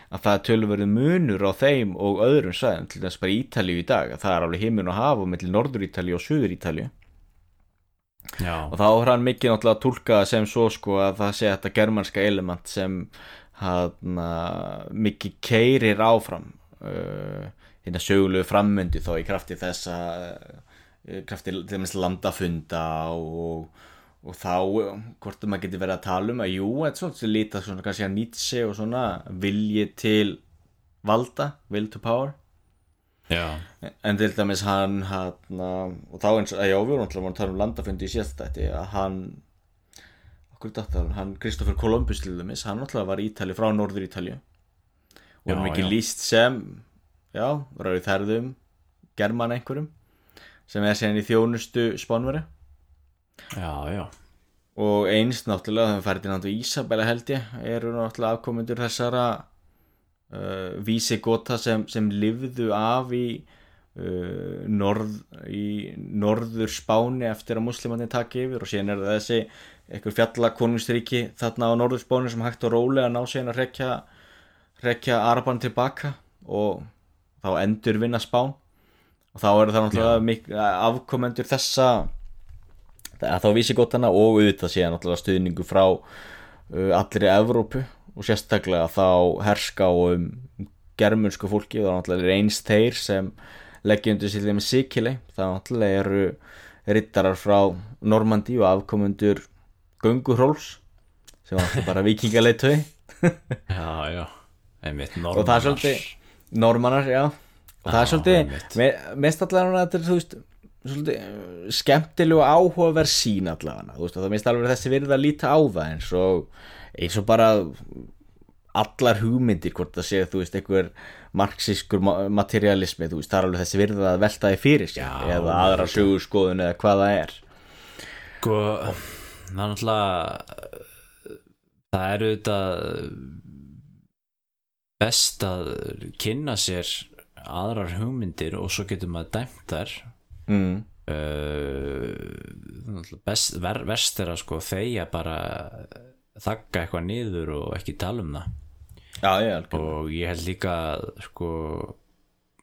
að það er tölverið munur á þeim og öðrum sæðum, til dæmis bara Ítalíu í dag að það er alveg himinn og hafa mellir Norður Ítalíu og Suður Ítalíu já. og þá er hann mikið náttúrulega að tólka sem svo sko að það sé þetta germanska element sem hann mikið keirir áfram uh, hérna sögulegu frammyndi þá í krafti þess að uh, krafti til dæmis landafunda og, og þá uh, hvort maður getur verið að tala um að jú, þetta er svolítið lítið að nýtt sig og svona vilji til valda, will to power já. En til dæmis hann, hann og þá eins og, já, við vorum alltaf að tala um landafundi í þetta, að hann hann? Kristoffer Columbus til dæmis, hann alltaf var í Ítali frá Norður Ítali og var Já, mikið líst sem já, ráði þærðum german einhverjum sem er síðan í þjónustu spánveri já, já. Og einst náttúrulega þegar Ferdinand og Ísabella held ég eru náttúrulega afkomendur þessara uh, vísigota sem, sem lifðu af í, uh, norð, í norður Spáni eftir að muslimanni taki yfir og síðan er það þessi einhver fjallakonungstríki þarna á norður Spáni sem hægt og rólega ná síðan að rekja, rekja Araban tilbaka og þá endur vinna Spán. Og þá eru það náttúrulega afkomendur þessa þá vísigótana og auðvitað síðan náttúrulega stuðningu frá uh, allri Evrópu og sérstaklega þá herska og um germunsku fólki og það náttúrulega er eins þeir sem leggja undir sér þeim Sikile. Það náttúrulega eru rittarar frá Normandi og afkomundur Gönguhróls sem var náttúrulega bara vikingaleitöi já, já. Einmitt, og það er svolítið normannar, já. Og það er svolítið, mest allavega þetta er, þú veist, svolítið uh, skemmtileg og áhugaverð sín allavega, þú veist, og það mest alveg þessi virða að líta á það eins og eins og bara allar hugmyndir, hvort það sé, þú veist, einhver marxískur ma- materialismi, þú veist, það er alveg þessi virða að velta því fyrir sér, Já, eða aðra sögurskoðun eða hvað það er. Sko, það er náttúrulega það er auðvitað best að kynna sér aðrar hugmyndir og svo getur maður dæmt þær. Mm. uh, best, ver, verst er að sko þeia bara þakka eitthvað niður og ekki tala um það. Já, já, alveg og ég held líka að, sko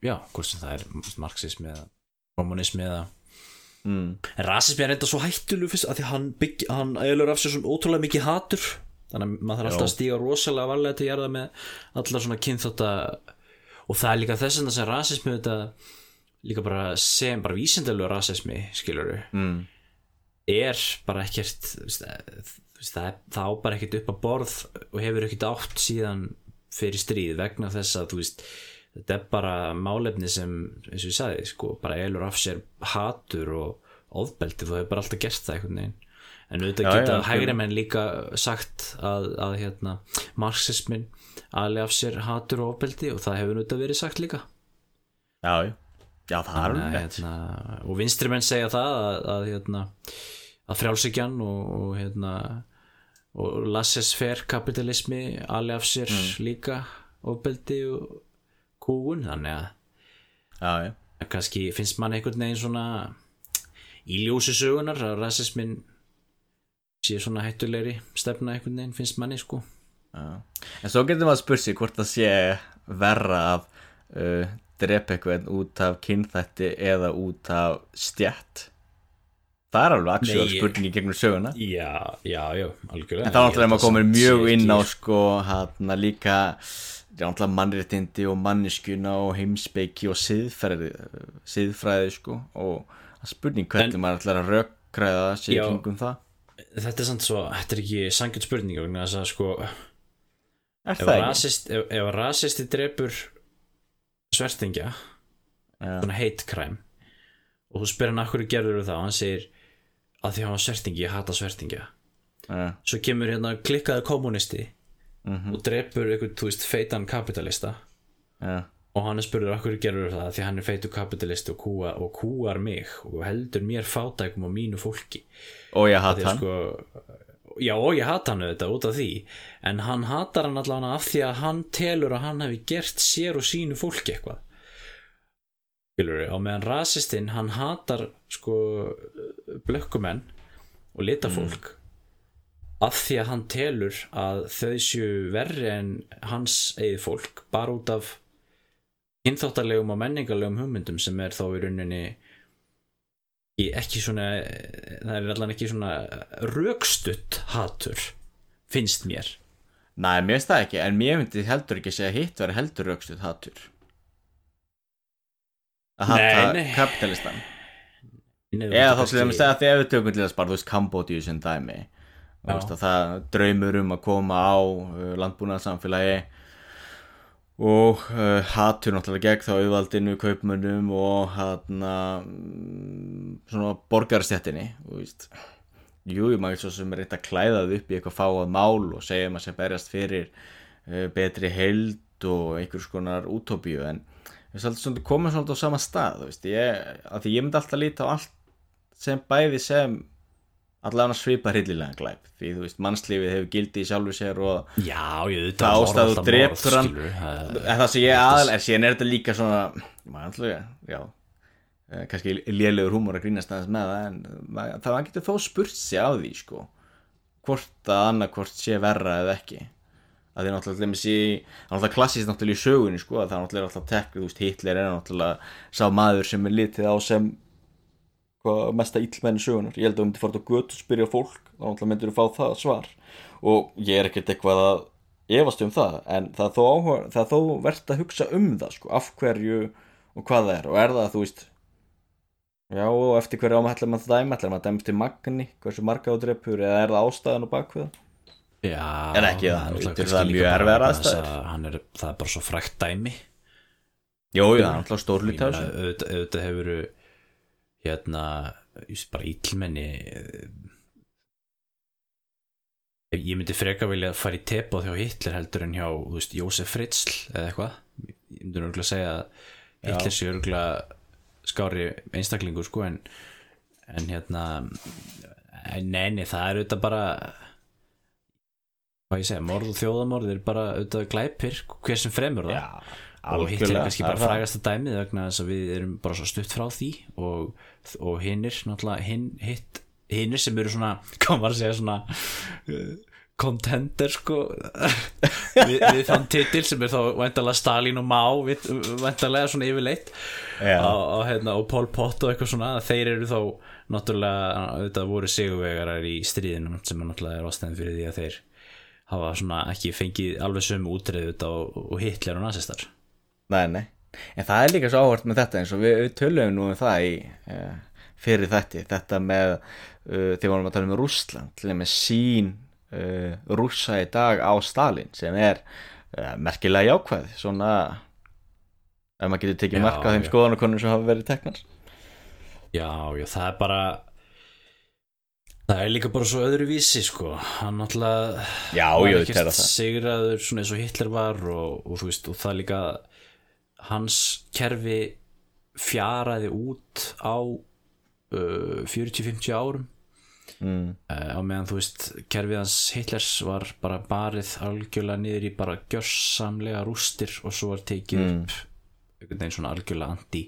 já, hvort sem það er marxismi eða kommunismi eða mm. En rasismi er eitthvað svo hættulegu fyrst að því að hann, bygg, hann eðlur af sér svona ótrúlega mikið hatur. Þannig að maður þarf alltaf að stíga rosalega varlega til að gera það með allar svona kynþótta og það er líka þess vegna sem rasismi þetta líka bara sem bara vísindalegu rasismi skilur Mm. er bara ekkert veist, það, það á bara ekkert upp að borð og hefur ekkert átt síðan fyrir stríð vegna þess að veist þetta er bara málefni sem eins og ég sagði sko, bara elur af sér hatur og ofbeldi. Þú hefur bara alltaf gert það einhvern veginn. En auðvitað Já, geta hægri menn líka sagt að, að hérna, marxismin ali af sér hatur og ofbeldi og það hefur auðvitað verið sagt líka. Já, já, já, það er að, rétt. hérna, og vinstri menn segja það að, að, hérna, að frjálsíkjan og, og, hérna, og laissez-faire kapitalismi ali af sér líka ofbeldi og kúun þannig að Já, já. Að kannski finnst mann einhvern veginn svona í ljósi sögunar að rasismin sé svona hættulegri stefna einhvern veginn finnst manni sko. Já. En svo getur maður spurt sig hvort það sé verra að uh, drepa eitthvað út af kynþætti eða út af stjætt Það er alveg ég- spurningi gegnum söguna. Já, já, já, algjörlega. En þá náttúrulega maður komið mjög inn á sko hann líka mannréttindi og manneskjuna og heimspeiki og siðfræði, siðfræði sko og er spurning hvernig maður ætlar að rökkræða Já. kringum það. Þetta er samt svo, þetta er ekki sangjart spurning þess að sko er ef ef rasisti drepur svertingja hate crime og þú spyrir hann af hverju gerður það og hann segir að því hann var svertingi, ég hata svertingja. Já. svo kemur hérna klikkaði kommunisti Mhm. og drepur einhvern, þú veist, feitan kapitalista. Já. og hann er spurður hverju gerður það? Því hann er feitu kapitalisti og, kúa, og kúar mig og heldur mér fátækum og mínu fólki. Og ég að hann. sko, já og ég hata hann auðvitað út af því. En hann hatar hann allavega af því að hann telur að hann hefði gert sér og sínu fólki eitthvað skilur og meðan rasistinn hann hatar sko blökkumenn og litafólk af því að hann telur að þau séu verri en hans eigið fólk bara út af kynþáttarlegum og menningarlegum hugmyndum sem er þá í rauninni ekki svona það er allan ekki svona rökstutt hatur finnst mér. Næ, mér finnst það ekki, en mér myndi heldur ekki að segja hitt verið heldur raukstuð hattur að hata kapitalistan. Eða þá kannski- til dæmis þegar þegar við tökum til þess bara, þú veist, Kambodíu sem dæmi. Þú Já. veist, að það draumur um að koma á uh, landbúnaðarsamfélagi og uh, hatur náttúrulega gegn þá auðvaldinu, kaupmönnum og hann svona borgarstjættinni þú veist. Jú, ég maður svo sem er reynt að klæða það upp í eitthvað fáað mál og segja maður sem berjast fyrir uh, betri held og einhvers konar útópíu en við svolítið komum svolítið á sama stað veist, ég, að því ég myndi alltaf líta á allt sem bæði sem allavega svipa hryllilega glæp því þú veist, mannslífið hefur gildi í sjálfu sér og já, ég Það ástæðu drepur hann. en það sem ég aðal er síðan er þetta líka svona alltaf, já eh, kannski lélegur húmor að grínast aðeins með það en það getur þó spurt sig á því sko hvort að annarkvort sé verra eða ekki að því náttúrulega til dæmis í það er náttúrulega klassist náttúrulega í sögunni sko að það er náttúrulega alltaf tek, þú veist, Hitler er náttúrulega sá maður sem er litið á sem hvað mesta illmenni sögunar ég held að þú myndir fara á götu spyrja fólk þá náttúrulega myndir þú fá það svar. Og ég er ekkert eitthvað að efast um það en það er þó, áhuga, það er þó verðt að hugsa um það sko, af hverju og hvað það er. Og er það þú veist já og eftir hverju áma ætlar maður að dæma ætlar maður að dæma eftir magni, hversu marga á dreipur eða er það ástæðan og bakvið já, En ekki það, er það líka mjög erfiðar aðstæður. að er, það er bara svo frækt dæmi. Já, það er náttúrulega stór Ég lítið á meina, þessu. auðvitað, hefur hérna just bara íllmenni eh, ég myndi freka vilja fara í tepað hjá Hitler heldur en hjá þú veist, Jósef Fritzl eða eitthvað. Ég myndi örgulega segja að Hitler sé örgulega skári einstaklingur sko en, en hérna neini það er auðvitað bara hvað ég segja, morð og þjóðamorð er bara auðvitað glæpir hver sem fremur það og Hitler er kannski bara það. frægasta dæmið vegna þess að við erum bara svo stutt frá því og, og hinnir náttúrulega hinn, hitt, hinnir sem eru svona maður að segja svona uh, contender sko við, við þann titil sem er þá væntalega Stalin og Mao við, væntalega svona yfirleitt Já. á, hérna, og Pol Pot og eitthvað svona þeir eru þá náttúrulega auðvitað voru sigurvegarar í stríðinum sem náttúrulega er ástæðan fyrir því að þeir hafa svona ekki fengið alveg sömu útreið og, og Hitler og nazistar Nei, nei. En það er líka svo áhvert með þetta eins og við, við töluðum nú um það í uh, fyrir þetta, þetta með uh, þegar vorum að tala um Rússland til og með sín uh, rússa í dag á Stalin sem er merkilega jákvæð svona ef maður getur tekið marka á þeim skoðanakonum sem hafa verið teknar. Já, já, það er bara það er líka bara svo öðruvísi sko, hann náttúrulega Já, var ekkert er sigraður svona eins og Hitler var og, og þú veist, og það líka hans kerfi fjaraði út á uh, 40-50 árum. Mm, uh, á meðan þú veist kerfið hans Hitlers var bara barið algjörlega niður í bara gjörsamlega rústir og svo var tekið Mm. upp einhvern veginn svona algjörlega anti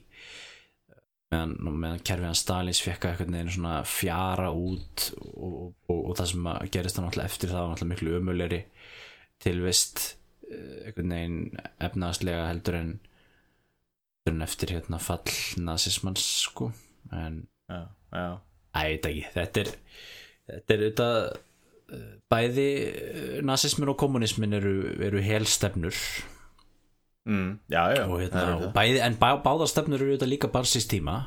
meðan, meðan kerfið hans Stalins fekk að einhvern veginn svona fjara út og, og, og, það sem gerist það náttúrulega eftir það var náttúrulega miklu umulegri tilvist einhvern veginn efnaðslega heldur en en eftir hérna fall nazismans sko. En já, já, Æ, veit ekki, þetta er þetta er auðvitað eh, bæði eh, nasismin og kommunismin eru, eru helstefnur mm, já, já og, hérna, og bæði, en bá, báðar stefnur eru auðvitað líka barsist tíma.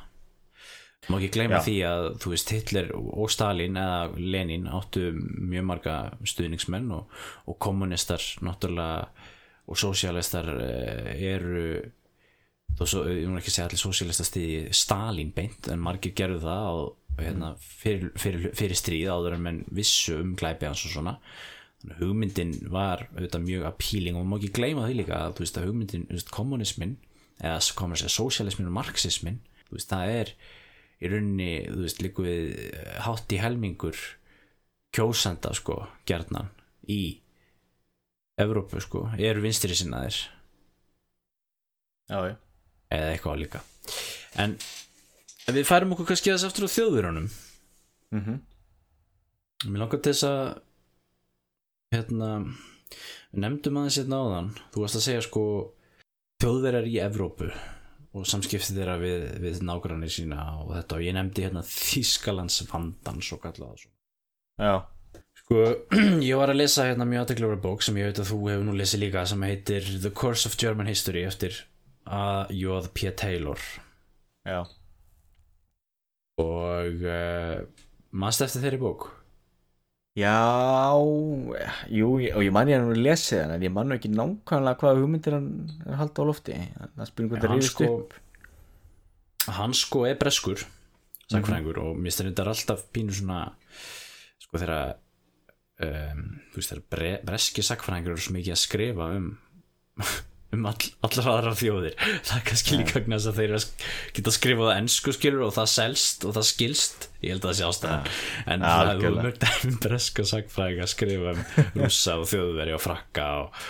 Má ekki gleyma Já. því að þú veist Hitler og Stalin eða Lenin áttu mjög marga stuðningsmenn og, og kommunistar náttúrulega og sósialistar eru þó svo, ég mun ekki segja allir sósialistar stiði Stalin beint en margir gerðu það og, hérna, fyrir, fyrir, fyrir stríð áður en menn vissu um glæpi hans og svona hugmyndin var auðvitað mjög appealing og maður má ekki gleyma því líka að, veist, að hugmyndin, veist, kommunismin eða að segja sósialismin og marxismin veist, það er í rauninni, þú veist, líku við eh, hátt í helmingur kjósanda, sko, gerðnan í Evrópu, sko, eru vinstri sinnaðir. Já, já, eða eitthvað líka. En við færum okkur kannski þess aftur á þjóðverunum mhm. Mér langar til þess að hérna nefndum aðeins hérna áðan. Þú varst að segja sko þjóðverjar í Evrópu og samskipti þeirra við, við nágrannir sína og þetta. Og ég nefndi hérna Þískalands vandan svo kallað já, Sko, ég var að lesa hérna mjög aðteklega bók sem ég veit að þú hefur nú lesið líka sem heitir The Course of German History eftir A.J.P. Taylor. Já. Og uh, mannst eftir þeirri bók Já, jú, og ég man ég hann að lesa það en ég man ekki nákvæmlega hvaða hugmyndir hann halda á lofti. Það spyrir hvað það hann ríðist sko, upp. hann sko er breskur sagfræðingur og mér finnst þetta alltaf pínu svona sko þegar um, þú veist þegar bre, breski sagfræðingur eru svo mikið að skrifa um um all, allar aðrar þjóðir. Það er kannski líka þess að þeir geta skrifað ennsku skilur og það selst og það skilst. Ég held að það sé ástæðan. En Ja, það er algjörlega. mörg dæmi breska sagfræðinga að skrifa um rússa og þjóðveri og frakka og,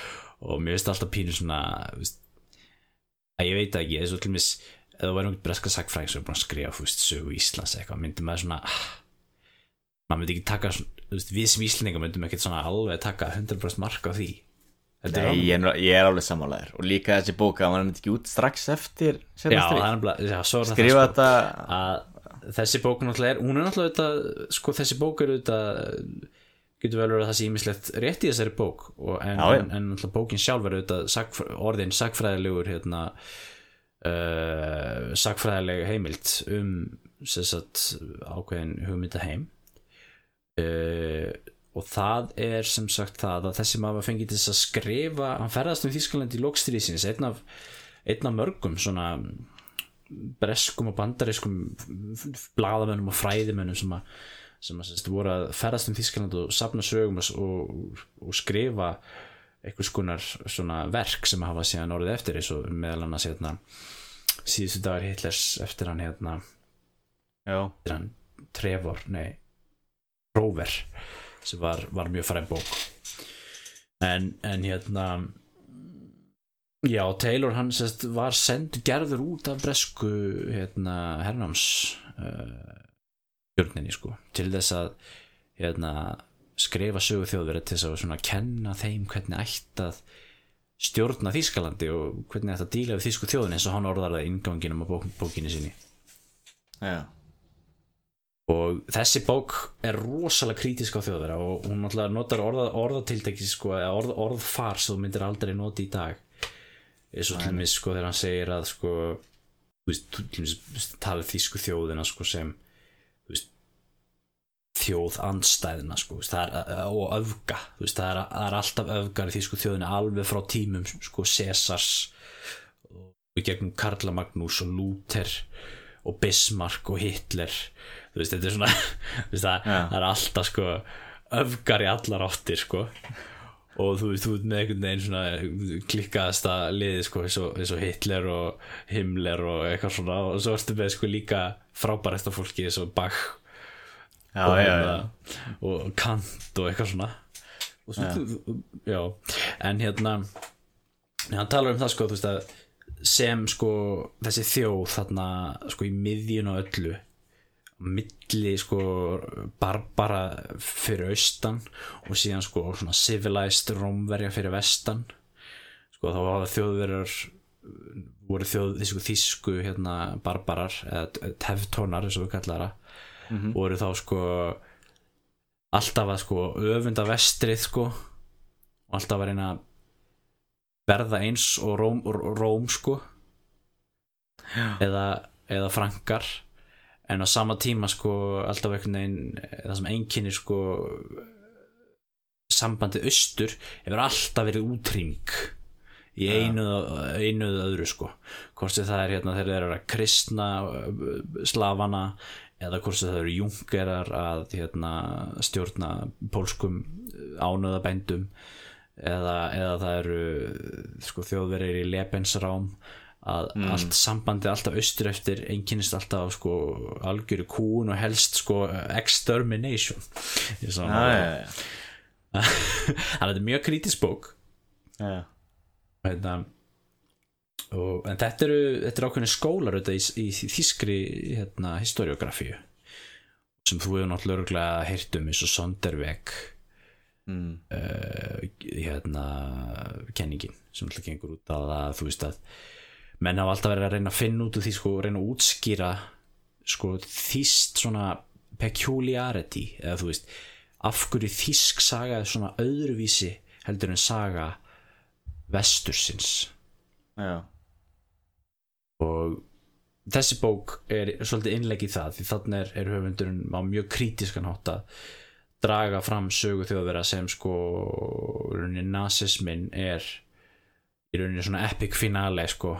og mér finnst alltaf pínu svona veist, að ég veit ekki eins og til mis það væri einhvern breska sagfræðing sem er búin að skrifa veist, sögu Íslands eða eitthvað myndi maður svona ah, maður myndi ekki taka svona- veist, við sem Íslandingar myndum ekki svona alveg taka 100% mark á því Nei, ég er, ég er alveg sammálaður. Og líka þessi bóka, hann myndi ekki út strax eftir já, er nefnilega- já, er skrifa sko, þetta að þessi bók náttúrulega er, hún er náttúrulega auðvitað, sko þessi bók er auðvitað getur vel verið að það sé ímislegt rétt í þessari bók. Og, en, Já, en, en bókin sjálf er auðvitað sagf, orðin sagfræðilegur hérna uh, sagfræðileg heimild um sagt ákveðin hugmynda heim uh, og það er sem sagt það að þessi maður fengið þess að skrifa hann ferðast um Þískaland í lokstríðsins einn af, einn af mörgum svona breskum og bandariskum bladamönnum og fræðimönnum sem að, sem að sérst, voru að ferðast um Þískaland og safna sögum og, og, og skrifa einhvers konar svona verk sem hafa síðan orðið eftir eins og meðal annars hérna, síðustu dagar Hitlers eftir hann hérna eftir hann Trevor, nei Rover sem var, var mjög fræm bók. En, en hérna já, Taylor hann sérst, var send gerður út af bresku hérna, hernáms uh, stjórninni sko, til þess að hérna, skrifa sögu þjóðverið til þess að kenna þeim hvernig ætti að stjórna Þýskalandi og hvernig ætti að díla við Þýsku þjóðin eins og hann orðar það inganginum á bók, bókinni sinni. Já, og þessi bók er rosalega krítisk á þjóðverða og hún náttúrulega notar orða, orðatiltæki sko, orð, orðfar sem þú myndir aldrei nota í dag. Eins og til dæmis sko þegar hann segir að sko þú veist, tala þýsku þjóðina sko sem veist, þjóð andstæðina sko, veist, er, og öfga veist, það er, það er alltaf öfgar í þýsku þjóðina alveg frá tímum sko Cesars og gegnum Karla Magnús og Luther og Bismarck og Hitler þú veist, þetta er svona veist, það, Já. það er alltaf sko öfgar í allar áttir sko og þú veist, þú ert með einhvern veginn svona klikkaðasta liði sko eins og, eins og Hitler og Himmler og eitthvað svona og svo ertu með sko líka frábærasta fólki eins og Bach já, og, já, já. hérna, og Kant og eitthvað svona og svo, já. en hérna hann talar um það sko þú veist að sem sko þessi þjóð þarna sko í miðjun og öllu milli sko barbara fyrir austan og síðan sko svona civilized rómverja fyrir vestan. Sko þá hafa þjóðverjar voru þjóð þýsku, þýsku hérna barbarar eða teftónar eins og við kallar það voru þá sko alltaf að sko öfunda vestrið sko og alltaf að reyna að verða eins og Róm, Róm sko eða, eða frankar en á sama tíma sko alltaf einhvern veginn það sem einkynir sko sambandið austur hefur alltaf verið útrýming í einu, einu eða öðru sko. Hvort sem það er hérna þegar þeir eru að kristna uh, slavana eða hvort sem það eru jungerar að hérna, stjórna pólskum ánöðabændum eða, eða það eru sko, þjóðverið í Lebensrám að allt sambandi alltaf austur eftir einkynist alltaf sko, algjöru kún og helst sko, extermination. Ég sá Já, hana- já, já, þannig að þetta er mjög kritisk bók. Já. hérna, og, en þetta eru, þetta eru ákveðin skólar þetta, í, í þýskri hérna, historiografíu sem þú hefur náttúrulega heyrt um eins og Sonderveg Mm. uh, hérna kenningin sem alltaf gengur út að þú veist að menn hafa alltaf verið að reyna að finna út úr því sko, reyna að útskýra sko þýst svona peculiarity eða þú veist af hverju þýsk saga er svona öðruvísi heldur en saga vestursins já. og þessi bók er svolítið innlegg í það því þannig er, er höfundurinn á mjög krítiskan hátt að draga fram sögu þjóðverða sem sko rauninni nazismin er í rauninni svona epic finale sko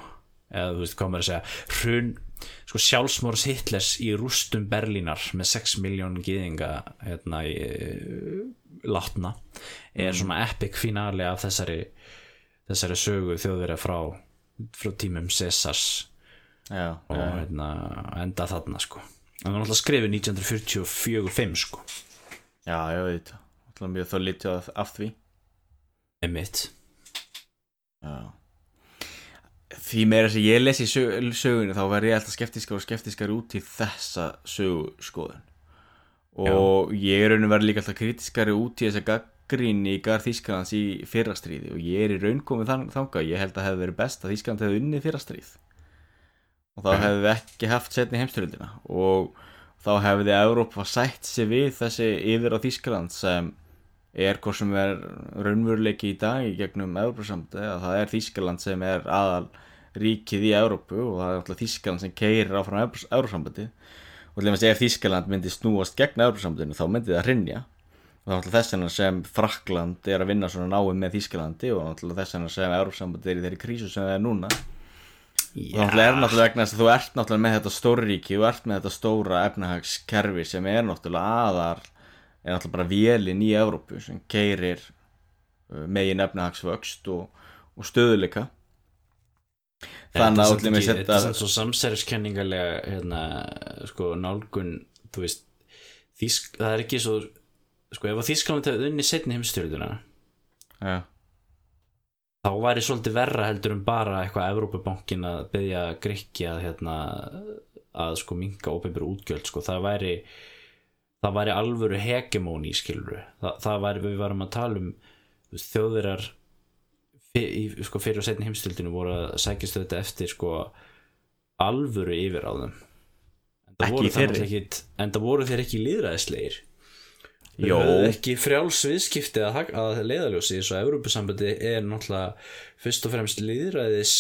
eða þú veist hvað maður að segja hrun, sko sjálfsmórs Hitlers í rústum Berlínar með 6 miljón gýðinga hérna í uh, látna er svona epic finale af þessari þessari sögu þjóðverða frá frá tímum Cæsars Já, og já, hérna, enda þarna sko. En það er náttúrulega skrifið 1944-5 sko. Já, ég veit Alltaf mjög þá litið af því. Emitt Já Því meira sem ég lesi í sög, sögunni þá verð ég alltaf skeptiskar og skeptiskar út í þessa söguskoðun. Og ég er raun og verið líka alltaf kritiskari út í þessa gaggríni í garð Þýskalands í fyrrastríði og ég er í raun komið þann, þangað. Ég held að hefði verið best að Þýskaland hefði unnið fyrrastríð og þá hefði við ekki haft setni heimstyrjöldina og þá hefði Evrópa sætt sér við þessi yfir á Þýskaland sem er hvort sem er raunveruleiki í dag í gegnum Evrópusamt eða það er Þýskaland sem er aðal ríkið í Evrópu og það er alltaf Þýskaland sem keirir áfram Evrópusambandi og dæmis ef Þýskaland myndi snúast gegn Evrópusambandinu þá myndi það hrinja og það er alltaf þess vegna sem Frakland er að vinna svona náum með Þýskalandi og alltaf þess vegna sem Evrópusambandi er í þeirri krísu sem það er núna. Og það er náttúrulega vegna þess að þú ert náttúrulega með þetta stóra ríki þú ert með þetta stóra efnahagskerfi sem er náttúrulega aðar er náttúrulega bara vélinn í Evrópu sem keirir uh, megin efnahagsvöxt og, og stöðuleika þannig að allir með þetta setja er samt svo samsæriskenningarlega hérna, sko, nálgun þú veist þýsk, það er ekki svo sko, ef að Þýskaland hefði unni setni heimstyrjuna ja, þá væri svolítið verra heldur en bara eitthvað Evrópubankin að byggja Grikki að hérna að sko minka ópeinbjör útgjöld sko, það væri það væri alvöru hegemóni skilur það, það væri, við varum að tala um þjóðverjar fyr, sko, fyrir og setni heimstildinu voru að sækjast þetta eftir sko alvöru yfir á þeim. En það Ekki voru, ekki, þeir ekki. Þeir höfðu ekki frjáls viðskipti að, að leiðaljósi svo Evrópusambandi er náttúrulega fyrst og fremst líðræðis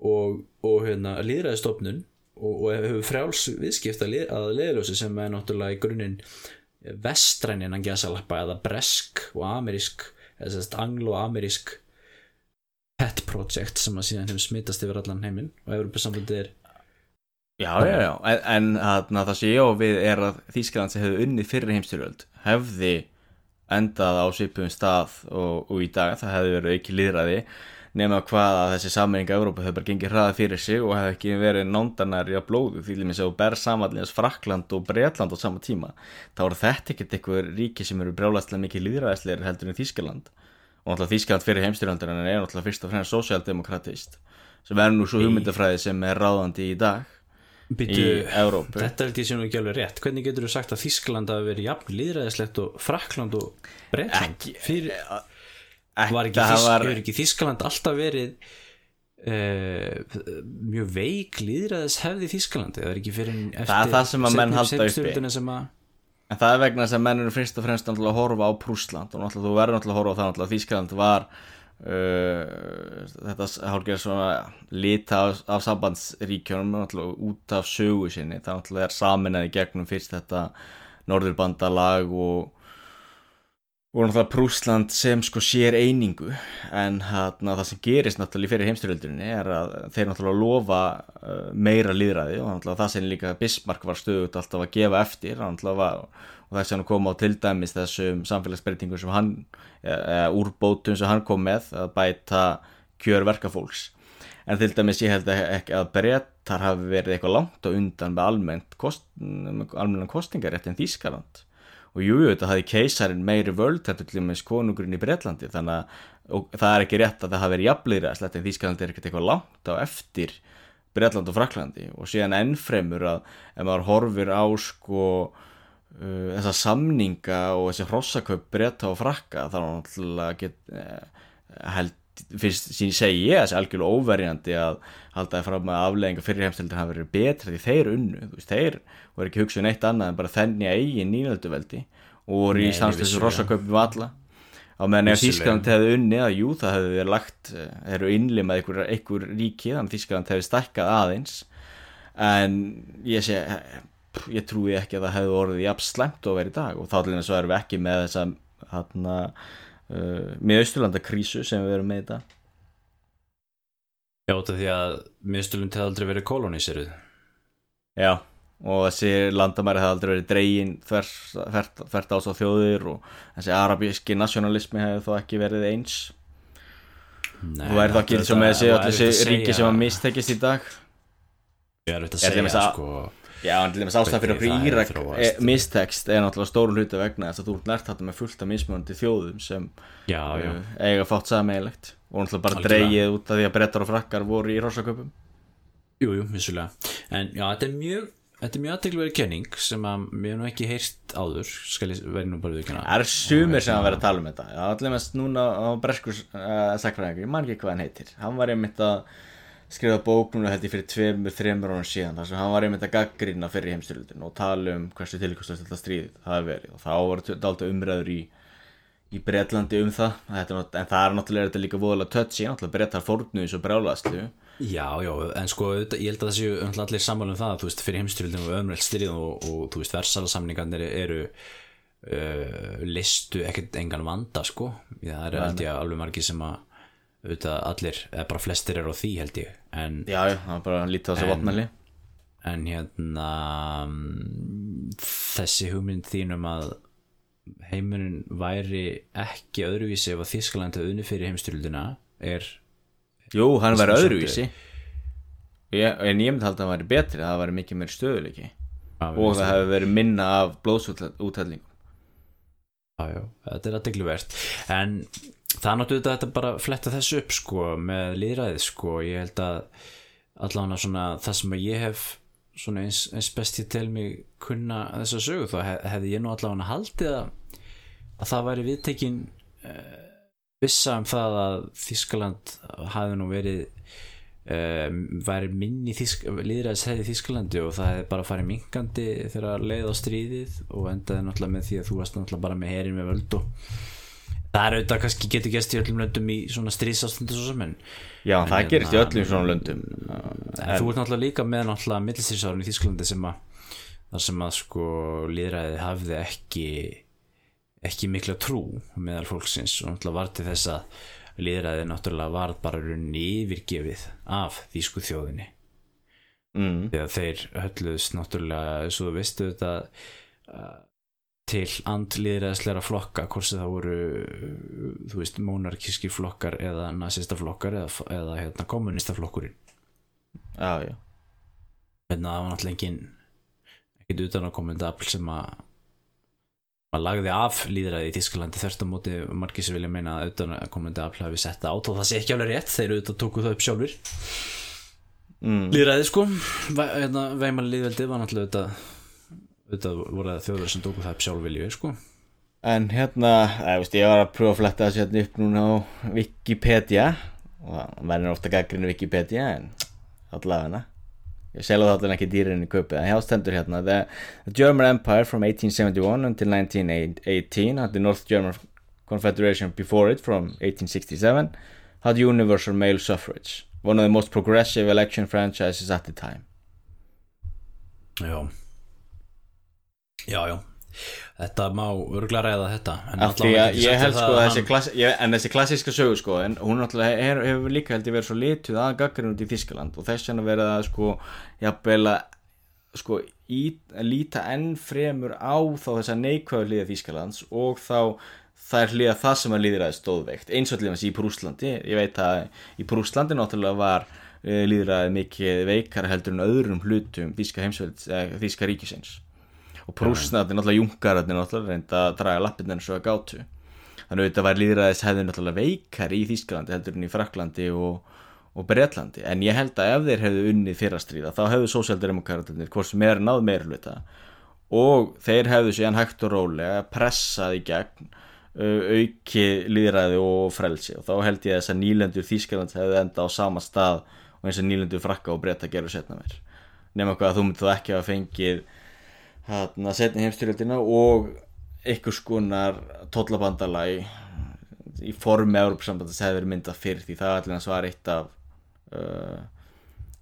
og, og hérna, líðræðistofnun og, og hefur frjáls viðskipti að, lið, að leiðaljósi sem er náttúrulega í grunninn vestræn innan gæsalappa eða bresk og amerísk eða sérst anglo-amerísk pet project sem að síðan hefur smittast yfir allan heiminn og Evrópusambandi er já, já, já. En, að, það sem ég á við er að Þýskaland sem hefði unnið fyrir heimstyrjöld hefði endað á svipum stað og, og í dag það hefði verið ekki líðræði nema hvað að þessi sammenninga Evrópa hefur bara gengið hraða fyrir sig og hefði ekki verið nándanari á blóðu. Því að þú ber samanlega Frakland og Bretland á sama tíma þá eru þetta ekkert eitthvað ríki sem eru brjálæslega mikið líðræðisleir heldur en Þýskaland. Og náttúrulega Þýskaland fyrir heimstyrjöldur en er náttúrulega fyrst og fremst sosialdemokratist sem er nú svo hugmyndafræði sem er ráðandi í dag Býtu, í Evrópu. Þetta er ekki sem ekki alveg rétt. Hvernig getur þú sagt að Þískland hafi verið jafn líðræðislegt og Frakland og Bretland? Ekki- fyrir, Ekki, var, ekki Þýsk, var, ekki Þískland alltaf verið uh, mjög veik líðræðishefði í Þískalandi það er ekki fyrir eftir Það það sem að menn halda uppi. að en það er vegna þess að menn eru fyrst og fremst að horfa á Prúsland og þú verður náttúrulega að horfa á það náttúrulega að Þýskaland var uh, þetta hálfgerð svona lita af, af sambandsríkjónum út af sögu sinni það náttúrulega er saminæði gegnum fyrst þetta norðurbandalag og og náttúrulega Prúsland sem sko sér einingu en hérna það sem gerist náttúrulega fyrir heimstyrjöldunni er að þeir náttúrulega lofa uh, meira líðræði og náttúrulega það sem líka Bismarck var stöðut alltaf að gefa eftir var, og þess að hann kom á til dæmis þessum samfélagsbreytingum sem hann eða úrbótum sem hann kom með að bæta kjör verkafólks. En til dæmis ég held ekki að brettar hafi verið eitthvað langt og undan með almennt kost, almennan kostingarétt en Þískaland og jújú þetta hafi keisarin meiri völd þetta til dæmis konungurinn í Breitlandi þannig að það er ekki rétt að það hafi verið jafnleira slett en Þískaland er ekkert eitthvað langt á eftir Breitland og Fraklandi og síðan ennfremur að ef maður horfir á sko uh, þessa samninga og þessi hrossaköp breyta og frakka þá get, uh, held fyrst sín segi ég þessi algjörlega óverjandi að haldaði fram að aflegginga fyrir heimstildin hafa verið betra því þeir unnu. Veist, þeir voru ekki hugsað neitt annað en bara þenni að eigin nýjölduveldi og voru í samstöðsum rosaköpum valla á meðan ef Þískland hefði unni að jú það hefði verið lagt eh, eru innlimað einhver, einhver ríki þannig að Þískland hefði stakkað aðeins. En ég sé ég trúi ekki að það hefði orðið jafn slemt og verið í dag og þá að erum við ekki með þessa hann að uh, með Östurlandakrísu sem við verum með þetta Já, þetta er því að miðstöldum hefði aldrei verið kolóníseruð Já, og þessi landamæri hefði aldrei verið dregin þvert ás á þjóðir og þessi arabíski nationalismi hefði þó ekki verið eins. Nei, og verði þá ekki eins og með þessi ríki sem að mistekist í dag? Ég er auðvitað að segja, sko Já, en til dæmis ástæðan fyrir okkur Írak e, mistekst er náttúrulega stórun hluti vegna þess að þú ert nært þetta með fullt af mismunandi þjóðum sem já, já. Uh, eiga fátt sameigilegt og náttúrulega bara dreyið út af því að brettar og frakkar voru í rosaköpum Jújú, jú, vissulega. En já, þetta er mjög Þetta er mjög aðteglverið kenning sem að mér nú ekki heyrst áður skal ég verði nú bara viðkjöna Það er sumir sem að vera að tala um þetta. Allir mest núna á Breskus uh, sakfræðingur, ég man ekki hvað hann heitir. Hann var einmitt að skrifa bók núna held ég fyrir tveimur, þreimur árum síðan þar sem hann var einmitt að gaggrýna fyrir heimstyrlutin og tala um hversu tilkvæmst þetta stríð það verið. Og þá var þetta umræður í, í Breitlandi um það. Þetta, en það er náttúrulega þetta líka voðalega tötsi náttúrulega Breitar fórnuðis og brálaðslu Já, já, en sko ég held að það séu allir sammálum það þú veist fyrir heimstyrlutin og öðumrælt stríð og, og þú veist versalasamningarnir eru uh, listu ekkert engan vanda sko. Það er ég alveg margi sem að auðvitað allir, eða bara flestir eru á því held ég en, Já, já, það er bara lítið á þessu vatnæli En hérna þessi hugmynd þínum að heimurinn væri ekki öðruvísi ef að Þískaland hefði unni fyrir heimstyrluna er Jú, hann væri öðruvísi. Ég, en ég myndi halda að það væri betri það væri mikið meir stöðuleiki og það hefði verið minna af blóðsúthællingum Jájá, þetta er aðdegluvert en það er náttúrulega þetta bara að fletta þessu upp sko með líðræðið sko. Ég held að allavega svona það sem að ég hef svona eins, eins best ég tel mig kunna þess að sögu þá hef, hefði ég nú allavega haldið að, að það væri viðtekin uh, vissa um það að Þískaland hafi nú verið uh, væri minni líðræðishæði í Þískalandi og það hefði bara farið minkandi þegar leið á stríðið og endaði náttúrulega með því að þú varst náttúrulega bara með herin með völd og það er auðvitað kannski getur gæst í öllum löndum í svona stríðsástandu svo sem en já en það gerist í hérna, öllum svona löndum en, þú ert náttúrulega líka með náttúrulega millistríðsárun í Þísklandi sem að þar sem að sko líðræði hafði ekki ekki mikla trú meðal fólksins og náttúrulega var til þess að líðræði náttúrulega var bara runni yfirgefið af Þísku þjóðinni mm. þegar þeir hölluðs náttúrulega, og þú veistu þetta til andliðræðsleira flokka hvort sem það voru þú veist, monarkíski flokkar eða nazista flokkar eða, eða hérna, kommunista flokkurinn Já, já. Þannig að það var náttúrulega engin ekkert utan að komenda afl sem að maður lagði af líðræði í Tísklandi þörst á móti margir sem vilja meina að utan að komenda afl hafi sett át og það sé ekki alveg rétt þeir auðvitað tóku það upp sjálfur mm. líðræði sko. Hérna, veimann líðveldið var náttúrulega auðvitað þetta voru það þjóður sem tóku það upp sjálfvilju sko. en hérna ég, veist, ég var að pröfa að fletta þessu hérna upp núna á Wikipedia. Og það verður ofta gaggrinu Wikipedia en allavega. Hana ég selja það allavega ekki dýrin í köpið en hjá stendur hérna the, the German Empire from 1871 until 1918 the North German Confederation before it from 1867 had universal male suffrage, one of the most progressive election franchises at the time. Já Já, já. Þetta má örgulega ræða þetta en sko þessi, klass, ég, en þessi klassíska sögu sko en hún náttúrulega her, hefur líka held ég verið svo lituð að gaggrinn út í Þískaland og þess vegna verið að sko jafnvel að sko í, líta enn fremur á þá þess að neikvæðu hlýða Þískalands og þá það er hlýða það sem að líðræði stóðveikt eins og allir í Prúslandi ég veit að í Prúslandi náttúrulega var uh, líðræði mikið veikara heldur en öðrum hlutum Þíska uh, Þíska ríkisins og prúsnarnir, náttúrulega jungararnir náttúrulega reynda að draga lappirnar svo að gátu. Þannig að þetta var líðræðis hefði náttúrulega veikar í Þýskalandi heldur en í Fraklandi og, og Bretlandi. En ég held að ef þeir hefðu unnið fyrrastríða þá hefðu sósjaldemokraterni hvort sem er náð meira hluta og þeir hefðu síðan hægt og rólega pressað í gegn uh, auki líðræði og frelsi. Og þá held ég að þess að nýlendur Þýskaland hefðu enda á sama stað og eins og nýlendur Frakka og Breta gerur setna mér nema hvað að þú myndi þá ekki hafa fengið hérna setni heimstyrjöldina og einhvers konar tollabandalagi í formi Európa-sambandis hefði verið myndað fyrir því það allir var eitt af uh,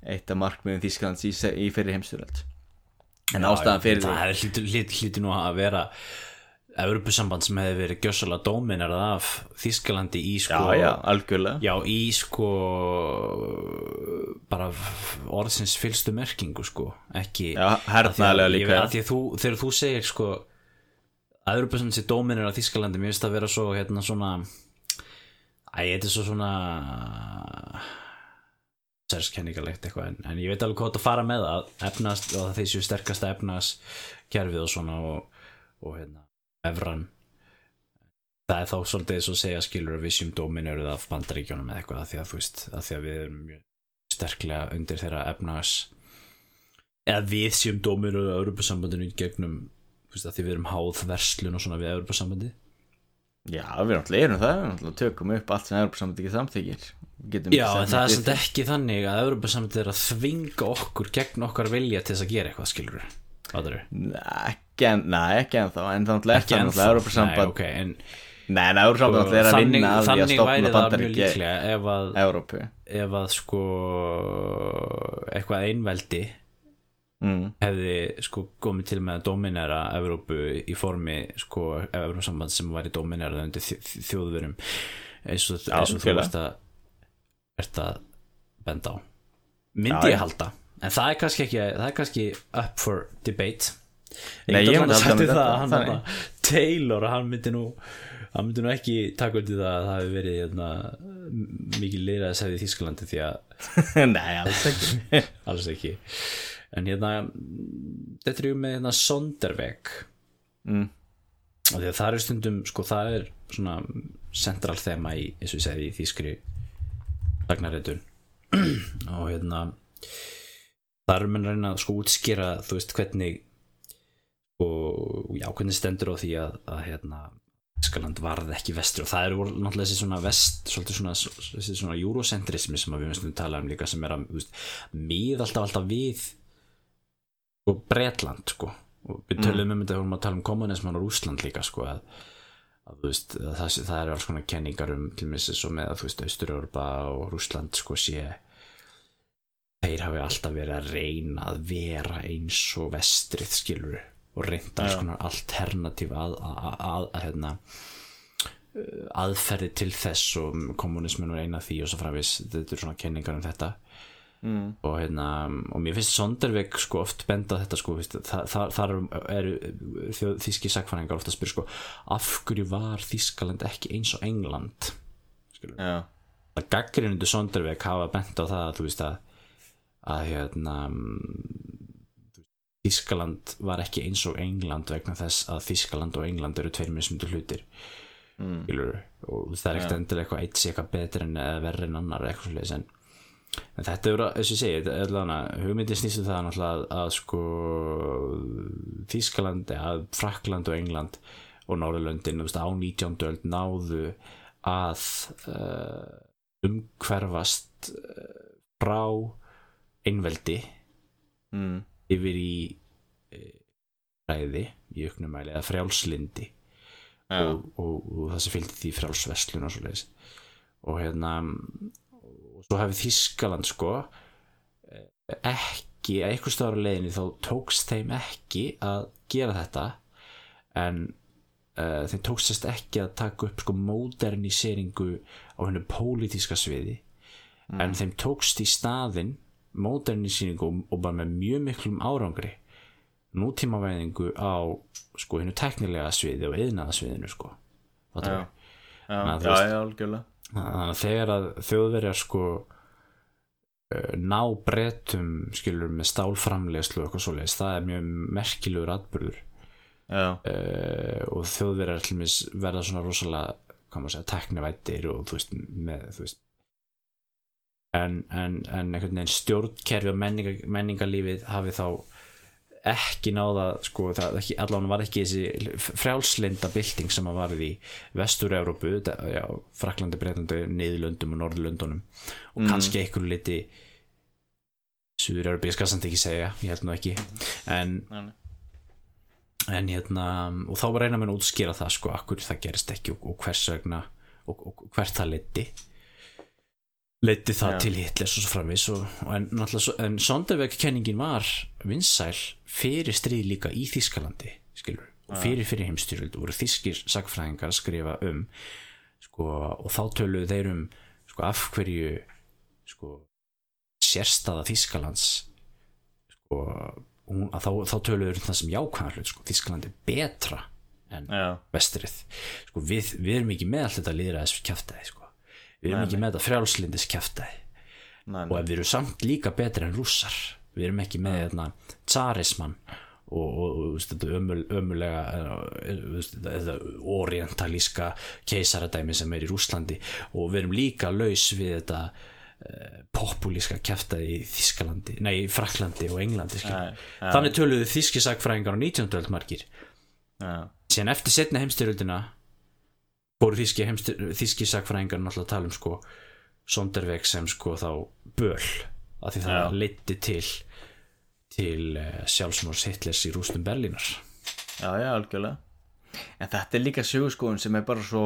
eitt af markmiðum Þísklands í, í fyrir heimstyrjöld en Já, ástæðan fyrir Það hefði hlýtur hlýt, hlýt nú að vera Evropasamband sem hefði verið gjössalega dóminerað af Þískalandi í sko já, já, algjörlega. Já, í sko bara orðsins fylstu merkingu sko, ekki Já, hernaðarlega líka, að þegar þú segir sko að Evropasamband sé dóminir af Þískalandi mér finnst það að vera svo hérna svona æ, þetta er svo svona sérskenningalegt eitthvað en, en ég veit alveg hvað þetta fara með að efnast og það þessu sterkasta efnas kerfið og svona og, og hérna, evran. Það er þá svolítið svo að segja skilur að við séum dóminuruð af bandaríkjónum eða eitthvað af því að þú veist, af því að við erum mjög sterklega undir þeirra efnags eða við séum dóminuruð af Europasambandinu í gegnum veist, því við erum háð verslun og svona við Europasambandi Já, við náttúrulega erum það, við náttúrulega tökum upp allt sem Európa-sambandi ekki samþykir Getum Já, en það er samt ekki þannig að Europasambandið er að þvinga okkur gegn okkar vilja til þess að gera eitthvað skilur við Nei, ekki en, nei, ekki en þá En það náttúrulega er það ennþá. náttúrulega Európa-samband Nei, ok, en Nei, en Európa-samband er að þannig, vinna að því að þannig stopna líklega ef að, Európu ef að sko eitthvað einveldi mm. hefði sko komið til með að dominera Evrópu í formi sko Evrópsamband sem væri dominera undir þj- þj- þjóðverum eins og, Já, eins og þú ert að ert að benda á. Myndi Já, ég halda. En það er kannski ekki það er kannski up for debate Nei, ég myndi halda að það hann Taylor hann myndi nú hann myndi nú ekki taka undir það að það hefði verið hérna, mikið liðræði segði í Þískalandi því að Nei, alls ekki. Alls ekki. En hérna þetta er ju með hérna Sonderveg. Mm. og því að það er stundum sko það er svona central þema í eins og ég segi í þýskri sagnarétun og hérna það er menn að reyna að sko útskýra þú veist hvernig og já hvernig stendur á því að, að hérna Þískaland varð ekki vestur? Og það eru náttúrulega þessi svona vest svolítið svona, þessi svona eurocentrismi sem við myndum tala um líka sem er að þú veist, mið alltaf alltaf við og Bretland sko. Og við tölum um þetta þegar við vorum að tala um kommunisman og Rúsland líka sko að, að veist að það, það eru alls konar kenningar um til missi svo með að þú veist Austur-Europa og Rúsland sko sé þeir hafi alltaf verið að reyna að vera eins og vestrið skilur og reynda konar alternatív að, að, að, hérna uh, aðferði til þess og kommunismin var eina því og svo framvis þetta eru svona kenningar um þetta. Mm. og hérna og mér finnst Sondervik sko oft benda þetta sko það, það, þar eru þjóð, þíski sagfæringar ofta að spyrja sko af hverju var Þískaland ekki eins og England? Það gaggrinundu Sondervik hafa bent á það að þú veist að að hérna Þískaland var ekki eins og England vegna þess að Þískaland og England eru tveir mismundu hlutir mm. og það er ekkert Já. endilega eitthvað eitt sé eitthvað betur en verri en annar eitthvað svolítið en, en þetta er, þess að ég segi þetta er allavega, hugmyndin snýstu það náttúrulega að, að sko Þískaland, að Frakland og England og Norðurlöndin á 19. öld náðu að uh, umhverfast uh, frá einveldi Mm. Yfir í uh, ræði í auknumæli eða frjálslindi. Já. og, og, og það sem fylgdi því frálsverslun og svo leiðis og hérna og svo hefði Þískaland sko ekki, að einhver stöðar á leiðinni þá tókst þeim ekki að gera þetta en uh, þeim tókst sérst ekki að taka upp sko moderniseringu á hennu pólitíska sviði. En þeim tókst í staðinn moderniseringu og, og bara með mjög miklum árangri. Nútímavæðingu á sko hennu teknilega sviði og eðnaða sviðinu sko Já. Já, já, algjörlega. Þannig að þegar að þjóðverjar sko uh, ná breytum skilur með stálframlegslu og eitthvað svoleiðis, það er mjög merkilegur atbyrður Já, uh, og þjóðverjar verða svona rosalega, hvað maður segja, teknivættir og þú veist, með, þú veist en, en, en einhvern veginn stjórnkerfi og menninga, menningarlífið hafi þá ekki náða sko, allavega var ekki þessi frjálslinda bylting sem að varði í vestur-Európu, Fraklandi, Breitlandi, Niðurlöndum og Norðurlöndunum. Og kannski einhverju liti Suður-Európu, ég skal samt ekki segja ég held nú ekki. En, en hérna og þá var reyna með að útskýra það sko, akkur það gerist ekki og, og hvers vegna og, og, hvert það leiti leiti það Já. til Hitlers og svo framvis en, en Sonderveg kenningin var vinsæl fyrir stríð líka í Þískalandi skilur, og fyrir fyrir heimstyrjöld voru þískir sagfræðingar að skrifa um sko, og þá töluðu þeir um sko, af hverju sko, sérstaða Þískalands sko, hún, að þá, þá töluðu um það sem jákvæðan hlut sko, Þískaland er betra en Já, vestrið sko, við, við erum ekki með allt þetta líðræðis kjaftaði sko. Við erum Nei, ekki með þetta frjálslindis nei, og nei. ef við erum samt líka betri en rússar við erum ekki með hérna, tsarismann og, og, og þú veist, þetta ömul, ömulega eh, þetta, þetta orientalíska keisaradæmi sem er í Rúslandi og við erum líka laus við þetta uh, populíska kjaftaði í Þískalandi, nei, í Fraklandi og Englandi. Nei, já. þannig töluðu þíski sagfræðingar á 19. öld margir Já, síðan eftir setna heimstyrjöldina fóru þíski, sagfræðingar náttúrulega að tala um sko Sonderveg sem sko þá böl af því það Já. leiddi til til uh, sjálfsmórs Hitlers í rústum Berlínar já, já, algjörlega En þetta er líka sögurskóðun sem er bara svo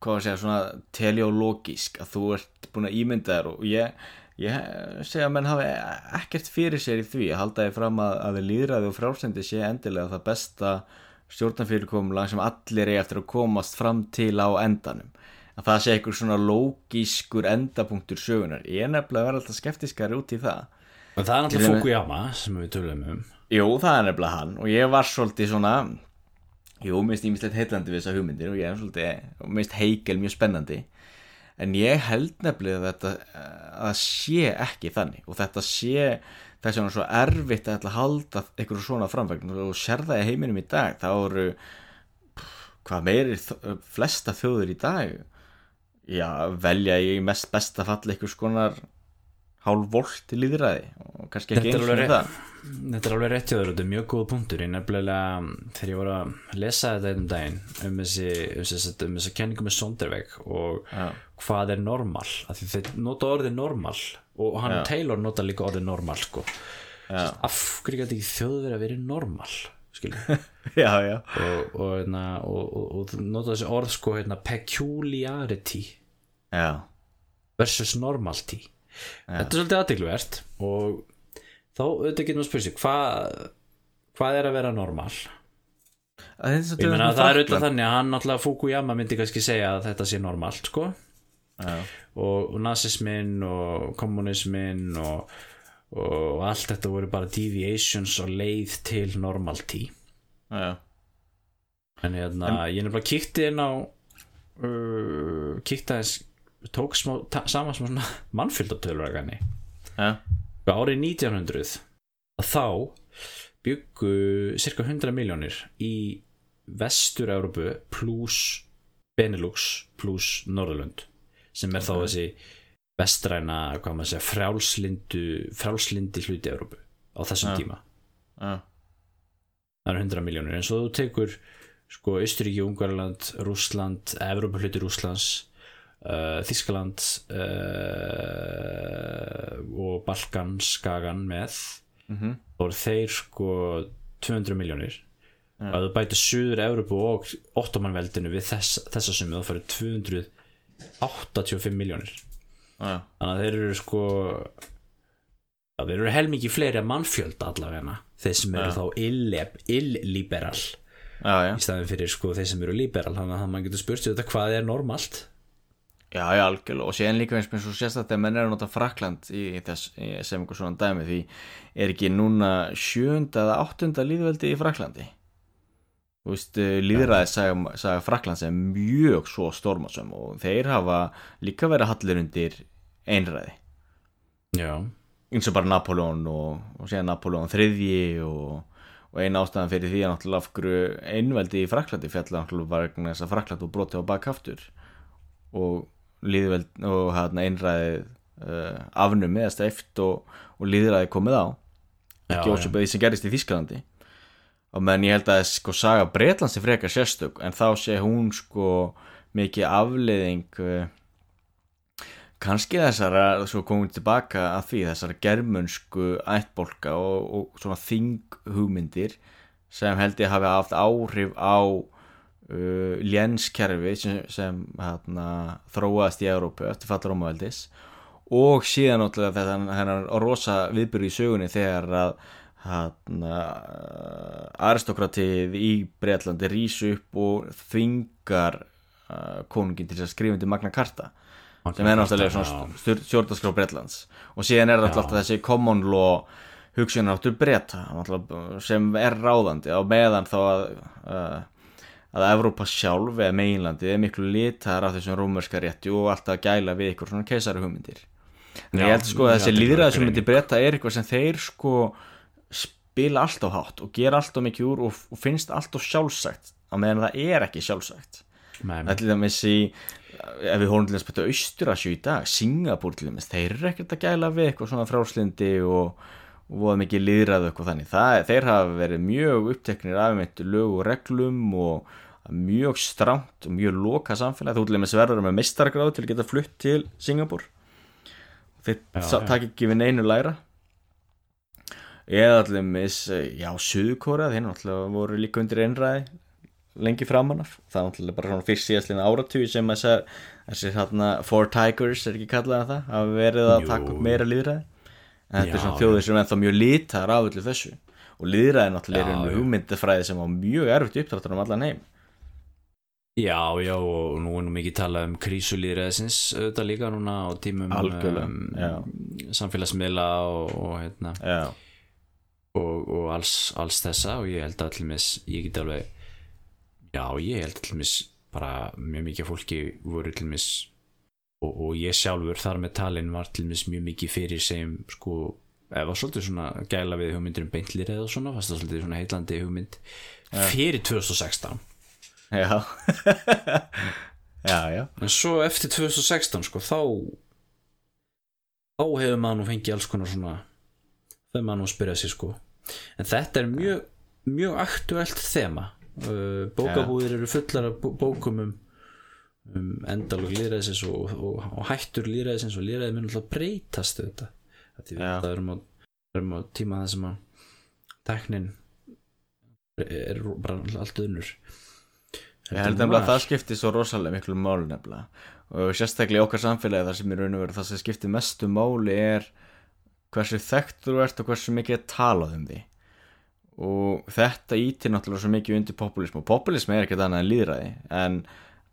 hvað að segja, svona teleológisk að þú ert búin að ímynda þér og ég, ég segja að menn hafi ekkert fyrir sér í því að halda þér fram að, að við líðræði og frálsendi sé endilega það besta stjórnarfyrirkomulag sem allir er eftir að komast fram til á endanum. Að það sé einhver svona lógískur endapunktur sögunar ég er nefnilega að vera alltaf skeptiskari út í það. Og það er náttúrulega Fukuyama sem við tölum um. Jú, það er nefnilega hann. Og ég var svolítið svona Jú, minnst ímislegt heillandi við þessa hugmyndir og ég er svolítið, minnst Heigel mjög spennandi. En ég held nefnilega að þetta að sé ekki þannig. Og þetta sé þess vegna svo erfitt að að halda einhverju svona framvegn og sér það í heiminum í dag þá eru hvað meiri þ- flesta þjóður í dag? Já, velja í mest besta falli einhvers konar hálf volt líðræði og kannski ekki er og alveg það Þetta er alveg rétt hjá þér og þetta er mjög góð punktur ég nefnilega, þegar ég voru að lesa þetta einn daginn um þessi, um um kenningu með Sonderveg og Já. hvað er normal þeir nota orðið normal og hann Já. Taylor nota líka orðið normal sko. Já. af hverju gæti ekki þjóðverið að vera normal já, já, og, og, hérna, og, og, nota þessi orð sko, hérna, peculiarity versus normality þetta er svolítið aðdegluvert og þá auðvitað getum við að spyrja hvað hvað er að vera normal? Það er ég meina það er auðvitað þannig að hann náttúrulega Fukuyama myndi kannski segja að þetta sé normalt sko. Já, og, nazismin og kommunismin og, og allt þetta voru bara deviations og leið til normality. Já, en hérna, ég nefnilega kíkti inn á uh, kíkti aðeins tók smá, ta, saman smá svona mannfjöldatöluragani já, árið 1900 að þá byggu cirka 100 miljónir í vestur-Európu pluss Benelux pluss Norðurlund sem er þá þessi vestræna, segja frjálslindu, frjálslindi hluti Európu á þessum Já. tíma. Já, það eru 100 miljónir en svo þú tekur sko Austuríki, Ungarland, Rússland Evrópa hluti Rússlands uh, Þískaland uh, og Balkan Skagan með. Mhm, þá eru þeir sko 200 miljónir og ef þú bætir Suður Európu og Ottomanveldinu við þess, þessa summi þá fyrir 285 miljónir já, þannig að þeir eru sko já, þeir eru helmikið fleiri að mannfjölda allavega þeir sem eru Já. þá illeb- illiberal já, já, í staðin fyrir sko þeir sem eru liberal þannig að maður getur spurt sér þetta hvað er normalt já, já, algjörlega. Og séðan líka eins og sérst að menn er að nota Frakland í, í þess, í, sem einhver svona dæmi því er ekki núna sjönda eða áttunda líðveldi í Fraklandi þú veist, líðræði saga, saga Fraklands er mjög svo stormasum og þeir hafa líka verið hallir undir einræði. Já, eins og bara Napoleon og, og síðan Napoleon þriðji og, og eina ástæðan fyrir því að náttúrulega af hverju einveldi í Fraklandi fjalla náttúrulega vegna þess að Frakland og brotið á bakaftur og líðveld og hérna einræðið uh, afnumið eða steift og, og líðræðið komið á. Ekki ósöpum því sem gerist í Þískalandi og menn ég held að sko saga Bretlands er frekar sérstök en þá sé hún sko mikið afleiðing uh, kannski þessara svo komum við tilbaka að því þessara germönsku ættbolka og, og svona þinghugmyndir sem held ég hafi haft áhrif á uh, lénskerfi sem, sem hérna, þróaðist í Európu eftir fallar Rómaveldis og síðan náttúrulega þetta hennar rosa viðbyrju í sögunni þegar að hérna, aristokratið í Breitlandi rís upp og þvingar uh, konungin til að skrifa undir Magna Carta sem er náttúrulega svona stjórnarskrá Breitlands og síðan er alltaf þessi common law hugsunaráttur breyta sem er ráðandi á meðan þá að uh, að Evrópa sjálf eða meginlandi er miklu litar af þessum rómörska rétti og alltaf gæla við ykkur svona keisari hugmyndir en ég held sko að þessi þetta er líðræði bara sem myndi breyta er eitthvað sem þeir sko spila alltaf hátt og gera alltaf mikið úr og, og finnst alltaf sjálfsagt á meðan það er ekki sjálfsagt. Það er til dæmis í ef við horfum til þess að Austurasjö í dag Singapúr til dæmis, þeir eru ekkert að gæla við eitthvað svona fráslindi og, og mikið líðræðu eitthvað þannig. Það, þeir hafa verið mjög uppteknir af meintu lög og reglum og mjög stramt og mjög loka samfélag. Þú til dæmis verður með mistargráð til að geta flutt til Singapúr þeir takk ekki við neinu læra eða mis já, Suðkóra, þeir náttúrulega voru líka undir einræði lengi framan af. Það er náttúrulega bara svona fyrst síðastlina áratugi sem þessar, þessir hérna Four Tigers er ekki kallað það hafa verið að Jú. taka upp meira líðræði en þetta er svona þjóðir sem er ennþá mjög lítar af öllu þessu. Og líðræði náttúrulega er einu hugmyndafræði sem á mjög erfitt uppdráttur um allan heim. Já, já, og nú er nú mikið talað um krísulýðræðisins auðvitað líka núna á tímum um, samfélagsmiðla og, og, hérna, og, og alls, alls þessa og ég held að allumis, ég get alveg já, ég held allumis bara mjög mikið fólki voru allumis og, og ég sjálfur þar með talin var allumis mjög mikið fyrir sem sko, eða svolítið svona gæla við hugmyndir um beintlýræð og svona, fast það svolítið svona heitlandi hugmynd fyrir 2016 já. Já, já. En svo eftir 2016 sko þá þá hefur maður nú fengið alls konar svona þegar maður nú að spyrja sig sko. En þetta er mjög mjög aktuelt þema. Uh, bókabúðir eru fullar af bó- bókum um, endalog líðræðisins og, og, og hættur líðræðisins og líðræði mun alltaf breytast þetta við Já. það erum á, erum á tíma það sem að teknin er bara allt unnur Ég held nefnilega að það skiptir svo rosalega miklu máli nefnilega. Og sérstaklega í okkar samfélagi þar sem í raun og veru það sem skiptir mestu máli er hversu þekktur þú ert og hversu mikið er talað um því og þetta ítir náttúrulega svo mikið undir populism og populism er ekkert annað en líðræði en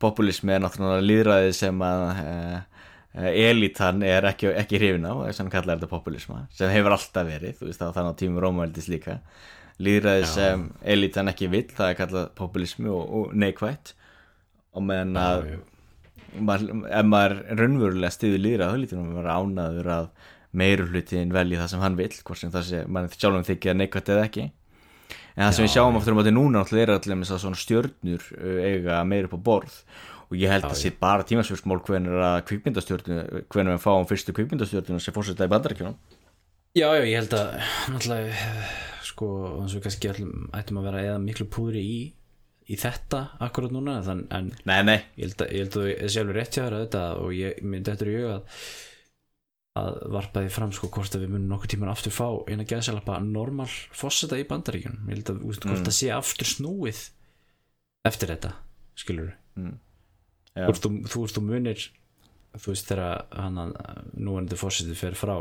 populism er náttúrulega líðræði sem að e, e, elitan er ekki, ekki hrifin á að kallar þetta populisma sem hefur alltaf verið, þú veist það var þannig á tímum Rómaveldis líka. Líðræði Já. sem elitan ekki vill, það er kallað populismi og, og neikvætt. Og meðan að maður, ef maður raunverulega stiður líðræði lítur maður ánaður að meiri hlutin velji það sem hann vill hvort sem það sé, mann sjálfum þykja neikvætt eða ekki en það sem við sjáum já. aftur um að núna náttúrulega er allir svona stjörnur uh, eiga meiri upp á borð. Og ég held Já, að sé bara tímasvörsmál hvernig að kvikmyndastjörnu hvernig við fáum fyrstu kvikmyndastjörnuna sem fórseta í bandarækjunum Já, já, ég held að náttúrulega, eh, sko, eins og kannski allum ættum að vera eða miklu púðri í, í þetta akkurat núna, þann, en Nei, nei, ég held að, ég held að ég sjálfur rétt hjá þér að þetta og ég myndi eftir í huga að að varpa því fram sko hvort að við munum nokkur tíman aftur fá eina gæðsalapa normal fósita í bandaríkjunum. Ég held að hvort það sé aftur snúið eftir þetta skilur Já. hvort þú, þú veist þú munir þú veist þegar hann að núverandi fósitið fer frá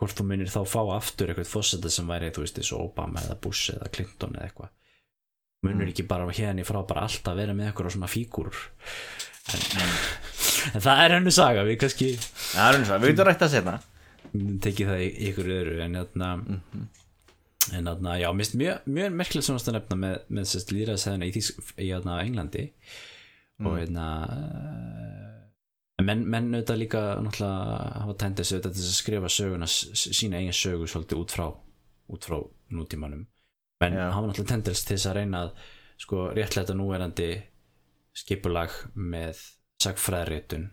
hvort þú munir þá fá aftur eitthvað fósita sem væri þú veist og Obama eða Bush eða Clinton eða eitthvað. Munur ekki bara hérna í frá bara alltaf vera með eitthvað svona fígúrur. En, en það er hennu saga við kannski Það er eins og, við getum rætt að setna tekið það í ykkur öðru en þarna en þarna, já, mist mjög, mjög merkilegt svona að nefna með, með sérst líðræðsæðina í, í þarna, Englandi. Og hérna en menn, menn auðvitað líka náttúrulega hafa tendis auðvitað til þess að skrifa söguna sína eigin sögu svolítið út frá út frá nútímanum. Menn Já. hafa náttúrulega til þess að reyna að sko réttlæta núverandi skipulag með sagfræðritun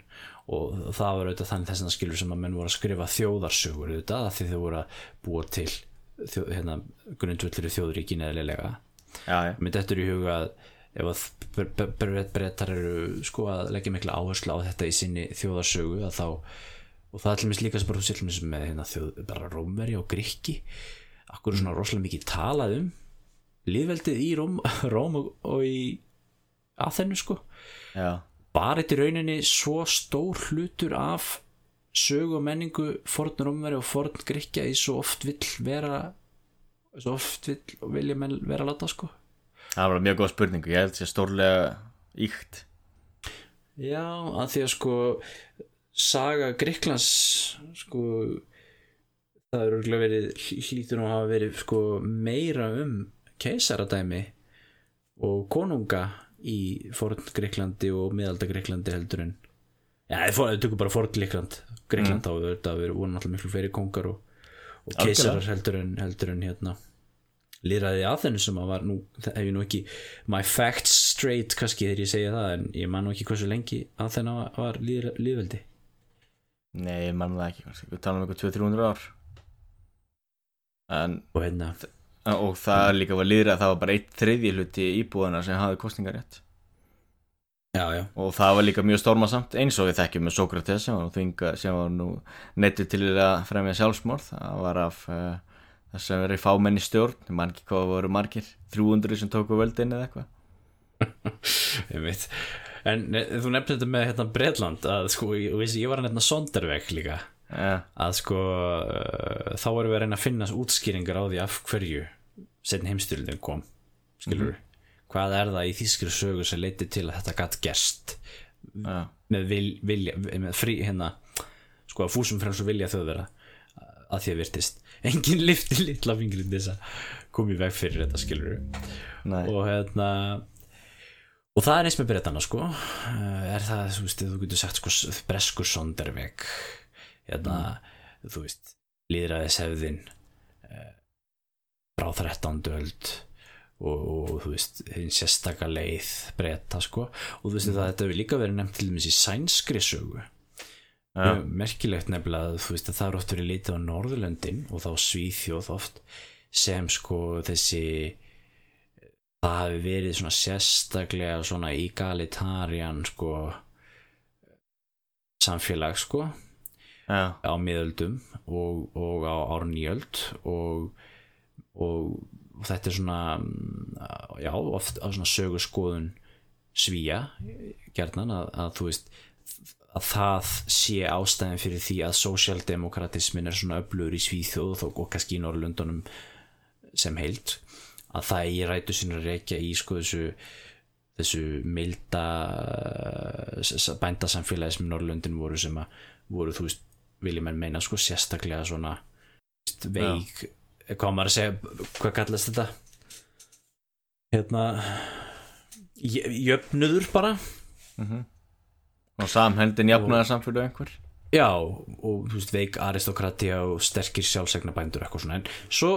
og það var auðvitað þannig þess að skilur sem að menn voru að skrifa þjóðarsögur auðvitað því þau voru að búa til þjó, hérna, grundvöldur í þjóðríkin eðlilega. Já, já, mér dettur í huga að ef að bre- bre- bre- brettar eru sko að leggja mikla áherslu á þetta í sinni þjóðarsögu að þá og það er mér líka sem bara þú sér með hérna, þjóð, bara Rómveri og Grikki. Akkur er svona rosalega mikið talað um líðveldið í Róm, Róm og, og í Aþennu sko? Já bara þetta í rauninni svo stór hlutur af sögu og menningu forn Rómveri og forn Grikja í svo oft vill vera svo oft vill og vilja menn vera að láta sko. Það var mjög góð spurning, ég held sér stórlega íkt Já, að því að sko saga Gríklands sko það er örgulega verið hlýtur nú að hafa verið sko meira um keisaradæmi og konunga í forn Gríklandi og miðalda Gríklandi heldur en Já, þau tökur bara forn Gríkland Gríkland mm. á þetta að vera voru náttúrulega miklu fleiri kongar og, og keisarar heldur en, heldur en hérna lýraði að þennu sem að var nú það hef ég nú ekki my facts straight kannski þegar ég segja það en ég man nú ekki hversu lengi að þennu var líðveldi Nei, ég mann það ekki, við talum um eitthvað 200-300 ár. En, og hérna og það líka var líður að það var bara eitt þriðji hluti íbúðana sem hafði kostningarétt já, já, og það var líka mjög stormasamt eins og við þekkjum með Sókrates sem var nú, þvinga, sem var nú nettið til að fremja sjálfsmorð. Það var af uh, þess að verið fámenni stjórn, ekki hvað voru margir 300 sem tóku völdin eða eitthvað. Ég veit en ne, þú nefnir þetta með hérna Breitland að sko, ég, ég var að nefna Sonderveg líka. Ja, að sko uh, þá erum við að reyna að finna útskýringar á því af hverju setn heimstyrlun kom skilur hvað er það í þýskri sögu sem leiti til að þetta gatt gerst? Ja, með vil, vilja með frí hérna sko að fúsum fremst og vilja þau vera að því að virtist. Enginn lifti litla fingrin þess að koma í veg fyrir þetta skilur nei, og hérna og það er eins með breytana sko. Eh, er það, þú veist, þú getur sagt sko breskur sonderveg. Hérna, þú veist líðræðishefðin frá 13. öld og, og þú veist, hinn sérstaka leið breyta sko. Og þú veist það þetta hefur líka verið nefnt til dæmis í sænskri sögu. Ja, merkilegt nefnilega að þú veist að það er oft verið lítið á Norðurlöndin og þá Svíþjóð oft sem sko þessi það hafi verið svona sérstaklega svona egalitarian sko samfélag sko ja, á miðöldum og, og á árnýjöld og, og, og þetta er svona mm, já, oft á svona sögurskoðun svíja gerðnan að, að þú veist að það sé ástæðin fyrir því að sósjaldemokratismin er svona öflugur í Svíþjóð og, og kannski í Norrlundunum sem heild að það í rætu sinni að reykja í sko þessu þessu milda bændasamfélagi sem Norrlundin voru sem að voru þú veist viljum en meina sko sérstaklega svona veik, hvað á maður að segja? Hvað kallast þetta? Hérna jö- jöfnuður bara. Og samhendin jafnaðar samfélög einhver? Já, og þú veist, veik aristokratia og sterkir sjálfsegna bændur eitthvað svona, en svo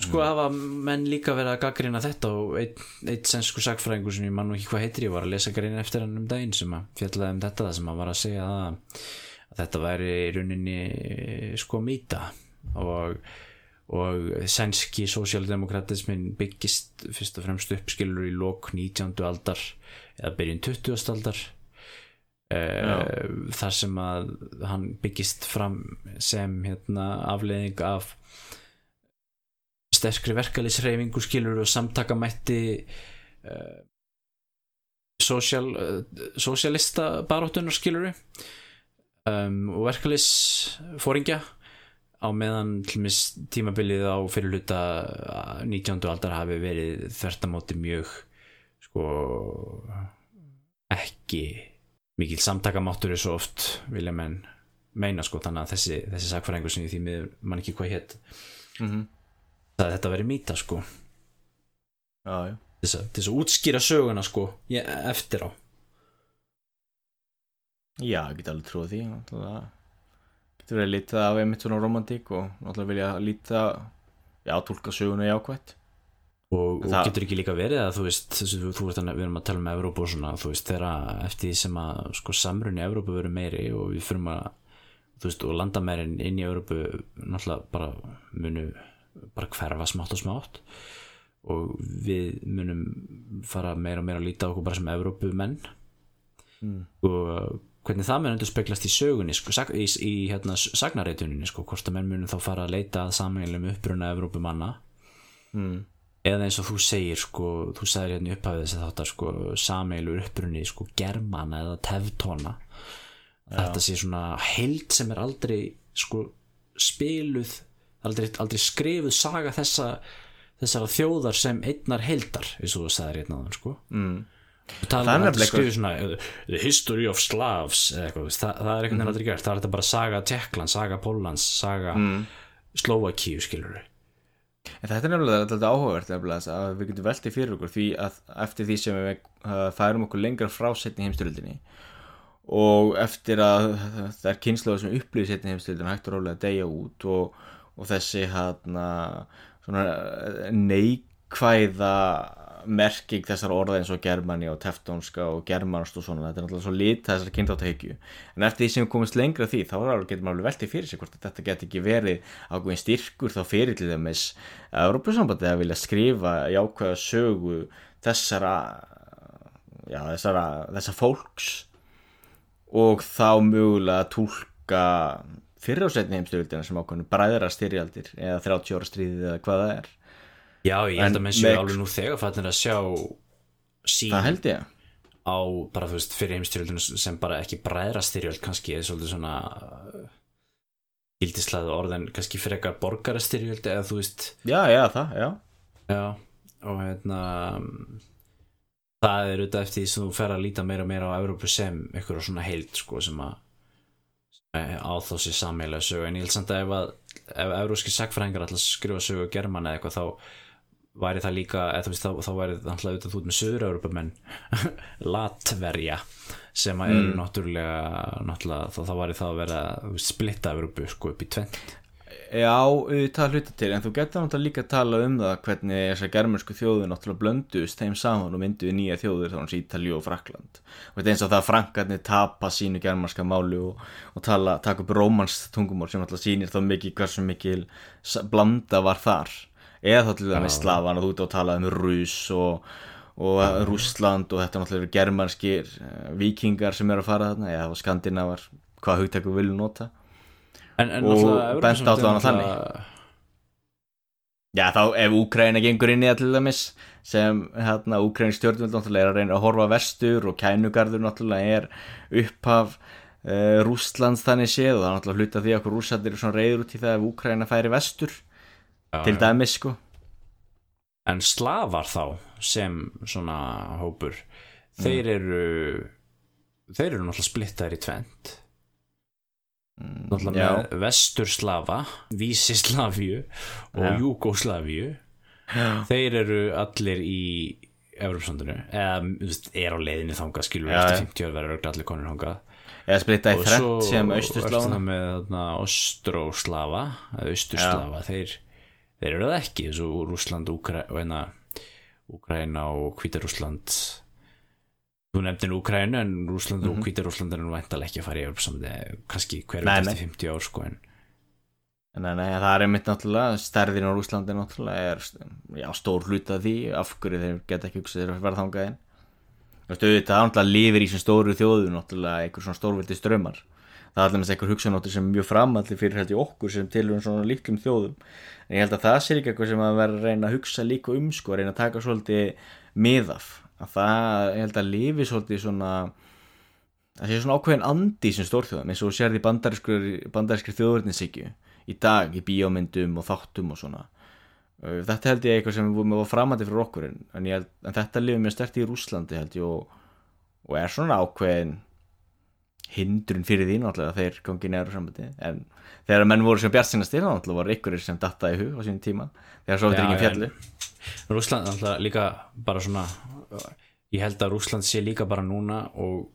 sko hafa menn líka verið að gaggrina þetta og einn ein sensku sagfræðingur sem ég man nú ekki hvað heitir, ég var að lesa grein eftir hann um daginn sem að fjallaði um þetta sem að var að segja að, að þetta væri í rauninni sko mýta. Og, og sænski sósjaldemokratismin byggist fyrst og fremst uppskilur í lok 19. aldar eða byrjun 20. aldar uh, þar sem að hann byggist fram sem hérna, afleðing af sterkri verkalisreifingu skilur og samtakamætti uh, social, uh, socialista baróttunar skilur um, og verkalisfóringja á meðan tímabilið á fyrirluta 19. aldar hafi verið þvertamóti mjög sko ekki mikil samtakamáttur er svo oft vilja menn meina sko þannig að þessi, þessi sakfæringur sem ég því miður mann ekki hvað hétt mm -hmm. það þetta verið mýta sko Já, já þess að, þess að útskýra söguna sko ég, eftir á Já, ég get alveg trúið því Það getur verið lítið af einmitt svona romantík og náttúrulega vilja lítið já, tólka söguna jákvætt. Og, og Það- getur ekki líka verið að þú veist þú, þú veist að við erum að tala um Evrópu og svona þú veist þegar eftir því sem að sko samrunni Evrópu verður meiri og við fyrir að þú veist og landamærin inn í Evrópu náttúrulega bara munu bara hverfa smátt og smátt. Og við munum fara meira og meira að líta okkur bara sem Evrópu menn Mm. og hvernig það mun endur speglast í sögunni sko, í, í hérna, sagnareituninni sko, hvort að menn munum þá fara að leita að sameinlega uppruna Evrópumanna mm. eða eins og þú segir sko, þú sagðir hérna upphafið þess að þáttar sko, sameilur upprunni sko, germana eða teftóna þetta sé svona heild sem er aldrei sko, spiluð aldrei, aldrei skrifuð saga þessa þessara þjóðar sem einnar heildar eins og þú sagðir hérna sko. Mm. Það er nefnilega skrifuð svona uh, the history of Slavs eitthvað, það, það er einhvern veginn aldrei gert. Það er þetta bara saga Tjekkland, saga Póllands saga mm. Slovakíu skilur En þetta er nefnilega þetta áhugavert nefnilega að við getum veltið fyrir okkur því að eftir því sem við uh, færum okkur lengra frá setni heimstyröldinni og eftir að það er kynsluða sem upplýði setni heimstyröldinni hægt og rólega að deyja út og, og þessi hana, svona neikvæða merking þessar orða eins og germani og teftónska og germanst og svona þetta er náttúrulega svo lit þessar kynþáttahyggju. En eftir því sem við komumst lengra að því þá getur maður veltið fyrir sig hvort að þetta get ekki verið ákveðin styrkur þá fyrir til dæmis Európusambandi að vilja skrifa jákvæða sögu þessara já, þessara, þessara fólks og þá mögulega tólka fyrir á setni heimstyrjöldina sem ákveðinu bræðra styrjaldir eða 30 ára stríðið eða hvað það er já, ég held að menn séu alveg nú þegar fannir að sjá sín það held ég. á bara þú veist fyrir heimstyrjöldinu sem bara ekki bræðrastyrjöld kannski eða svolítið svona uh, gildislega orðin kannski frekar borgarastyrjöld eða þú veist. Já, já, það, já. Já og hérna það er auðvitað eftir því sem þú fer að líta meira og meira á Evrópu sem ykkur svona heild sko sem að á þá sér sammeila sögu. En ég held samt að ef ef evróski sagfræðingar alltaf skrifa sögu german eða eitthvað þá væri það líka eða veist þá, þá væri það alltaf auðvitað út með söður-európumenn latverja sem að eru náttúrulega, náttúrulega þá, þá væri það að vera þú veist, splitta Evrópu sko upp í tvent Já, auðvitað hluta til, en þú getur náttúrulega líka að tala um það hvernig þessar germansku þjóður náttúrulega blöndust þeim saman og mynduðu nýja þjóður þannig Ítalíu og Frakland og þetta er eins og það að frankarnir tapa sínu germanska máli og, og tala, taka upp rómans tungumál sem náttúrulega sýnir þá mikið hversu mikil blanda var þar eða þá til dæmis slavan og þú ert að tala um rús og, og Rússland og þetta náttúrulega eru germanskir uh, vikingar sem eru að fara þarna eða skandinavar, hvað hugtæku vilju nota. En, en Og bent á að náttúrulega- Já, þá ef Úkraina gengur inn í það til dæmis sem hérna Úkraina stjórnvöld náttúrulega er að reyna að horfa vestur og kænugarður náttúrulega er upphaf uh, Rússlands þannig séð og það er náttúrulega hluta því að okkur rússandir eru svona reyður út í það ef Úkraina færi vestur til dæmis sko. En slavar þá sem svona hópur þeir eru þeir eru náttúrulega splittaðir í tvent náttúrulega Já. með vesturslafa vísislavíu og Já. júgóslavíu Já. þeir eru allir í Evropasandinu eða er á leiðinni þangað skilur Já, eftir já. 50 ár verður allir konur þangað. Eða splitta í svo sem það með Austurslafa þeir, þeir eru það ekki eins og Rússland Úkra, og hérna og Hvítarússland þú nefnir Úkraina en Rússland og Hvítarússland er nú væntalega ekki að fara í Evropasamði kannski hverju Nei, eftir nei. 50 ár sko en Nei, nei, það er einmitt náttúrulega stærðin á Rússlandi náttúrulega er já, stór hluta því af hverju þeir geta ekki hugsað þeir að verða þangað inn. Þú veist, auðvitað, náttúrulega lifir í sem stóru þjóðu náttúrulega einhver svona stórveldi strömmar það er allir með einhver hugsanóttir sem er mjög framalli fyrir ég okkur sem tilhörum svona líklum þjóðum en ég held að það sé líka eitthvað sem að vera að reyna að hugsa líka um sko, reyna að taka svolítið miðaf að það, ég held að lifi svolítið svona það sé svona ákveðin andi sem stórþjóðum eins og þú sérði bandarískri þjóðverðninsíkju í dag í bíómyndum og þáttum og svona. Þetta held ég eitthvað sem vorum framandi fyrir okkur en, held, en þetta lifið mjög stert í Rúslandi held ég og, og er svona ákveðin hindrun fyrir því náttúrulega þeir gangi neður sambandi en þegar menn voru sem bjartsinast til náttúrulega voru ykkurir sem dattaði hug á sínum tíma þegar svo þetta er ekki fjallu Rúsland náttúrulega líka bara svona ég held að Rúsland sé líka bara núna og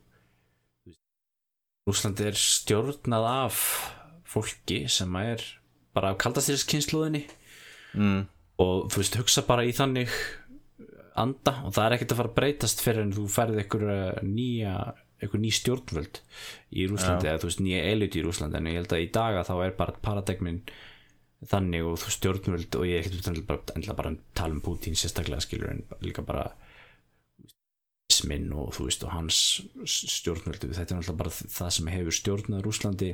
Rúsland er stjórnað af fólki sem er bara af kaldastýriskynsluðinni mm. Og þú veist, hugsa bara í þannig anda og það er ekkert að fara að breytast fyrir en þú færði einhver nýja einhver ný stjórnvöld í Rúslandi eða þú veist nýja elit í Rúslandi en ég held að í daga þá er bara paradegmin þannig og þú stjórnvöld og ég er ekkert bara, bara að tala um Putin sérstaklega skilur en líka bara minn og þú veist og hans stjórnvöldu, þetta er náttúrulega bara það sem hefur stjórnað Rúslandi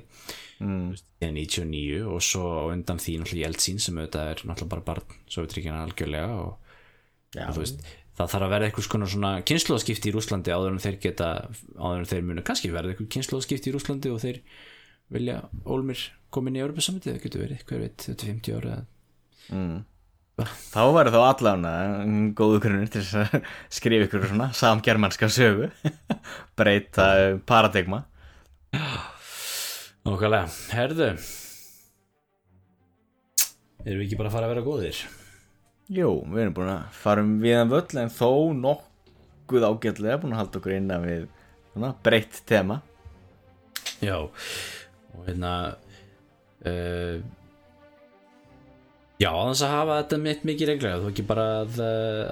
mm. í 99 og svo undan því náttúrulega Jeltsin sem auðvitað er náttúrulega bara barn Sovjetríkjana algjörlega og, og þú veist það þarf að verða eitthvað svona, svona kynnslóðskipti í Rúslandi áður en þeir geta áður en þeir munu kannski verða eitthvað kynnslóðskipti í Rúslandi og þeir vilja Ólmir komin í Európa-samöndi, það getur verið, hver veit, 50 ára mm. Þá verður þá allan góðu grunnir til að skrifa ykkur svona samgermanska sögu. Breyta paradigma. Okkarlega, herðu. Erum við ekki bara að fara að vera góðir? Jú, við erum búin að fara um viðan völl en þó nokkuð ágætlega búin að halda okkur innan við svona, breytt tema Já, og hérna uh, Já, þannig að hafa þetta mitt mikið reglega, þú ekki bara að,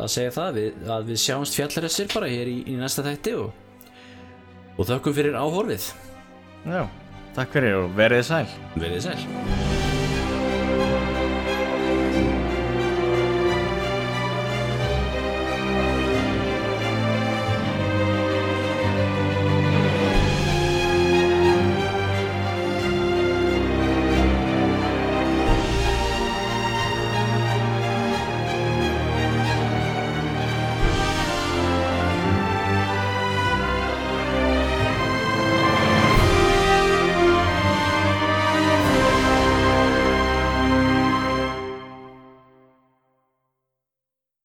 að segja það, við, að við sjáumst fjallaressir bara hér í, í næsta þætti og, og þökkum fyrir áhorfið. Já, takk fyrir og verið sæl. Verið sæl.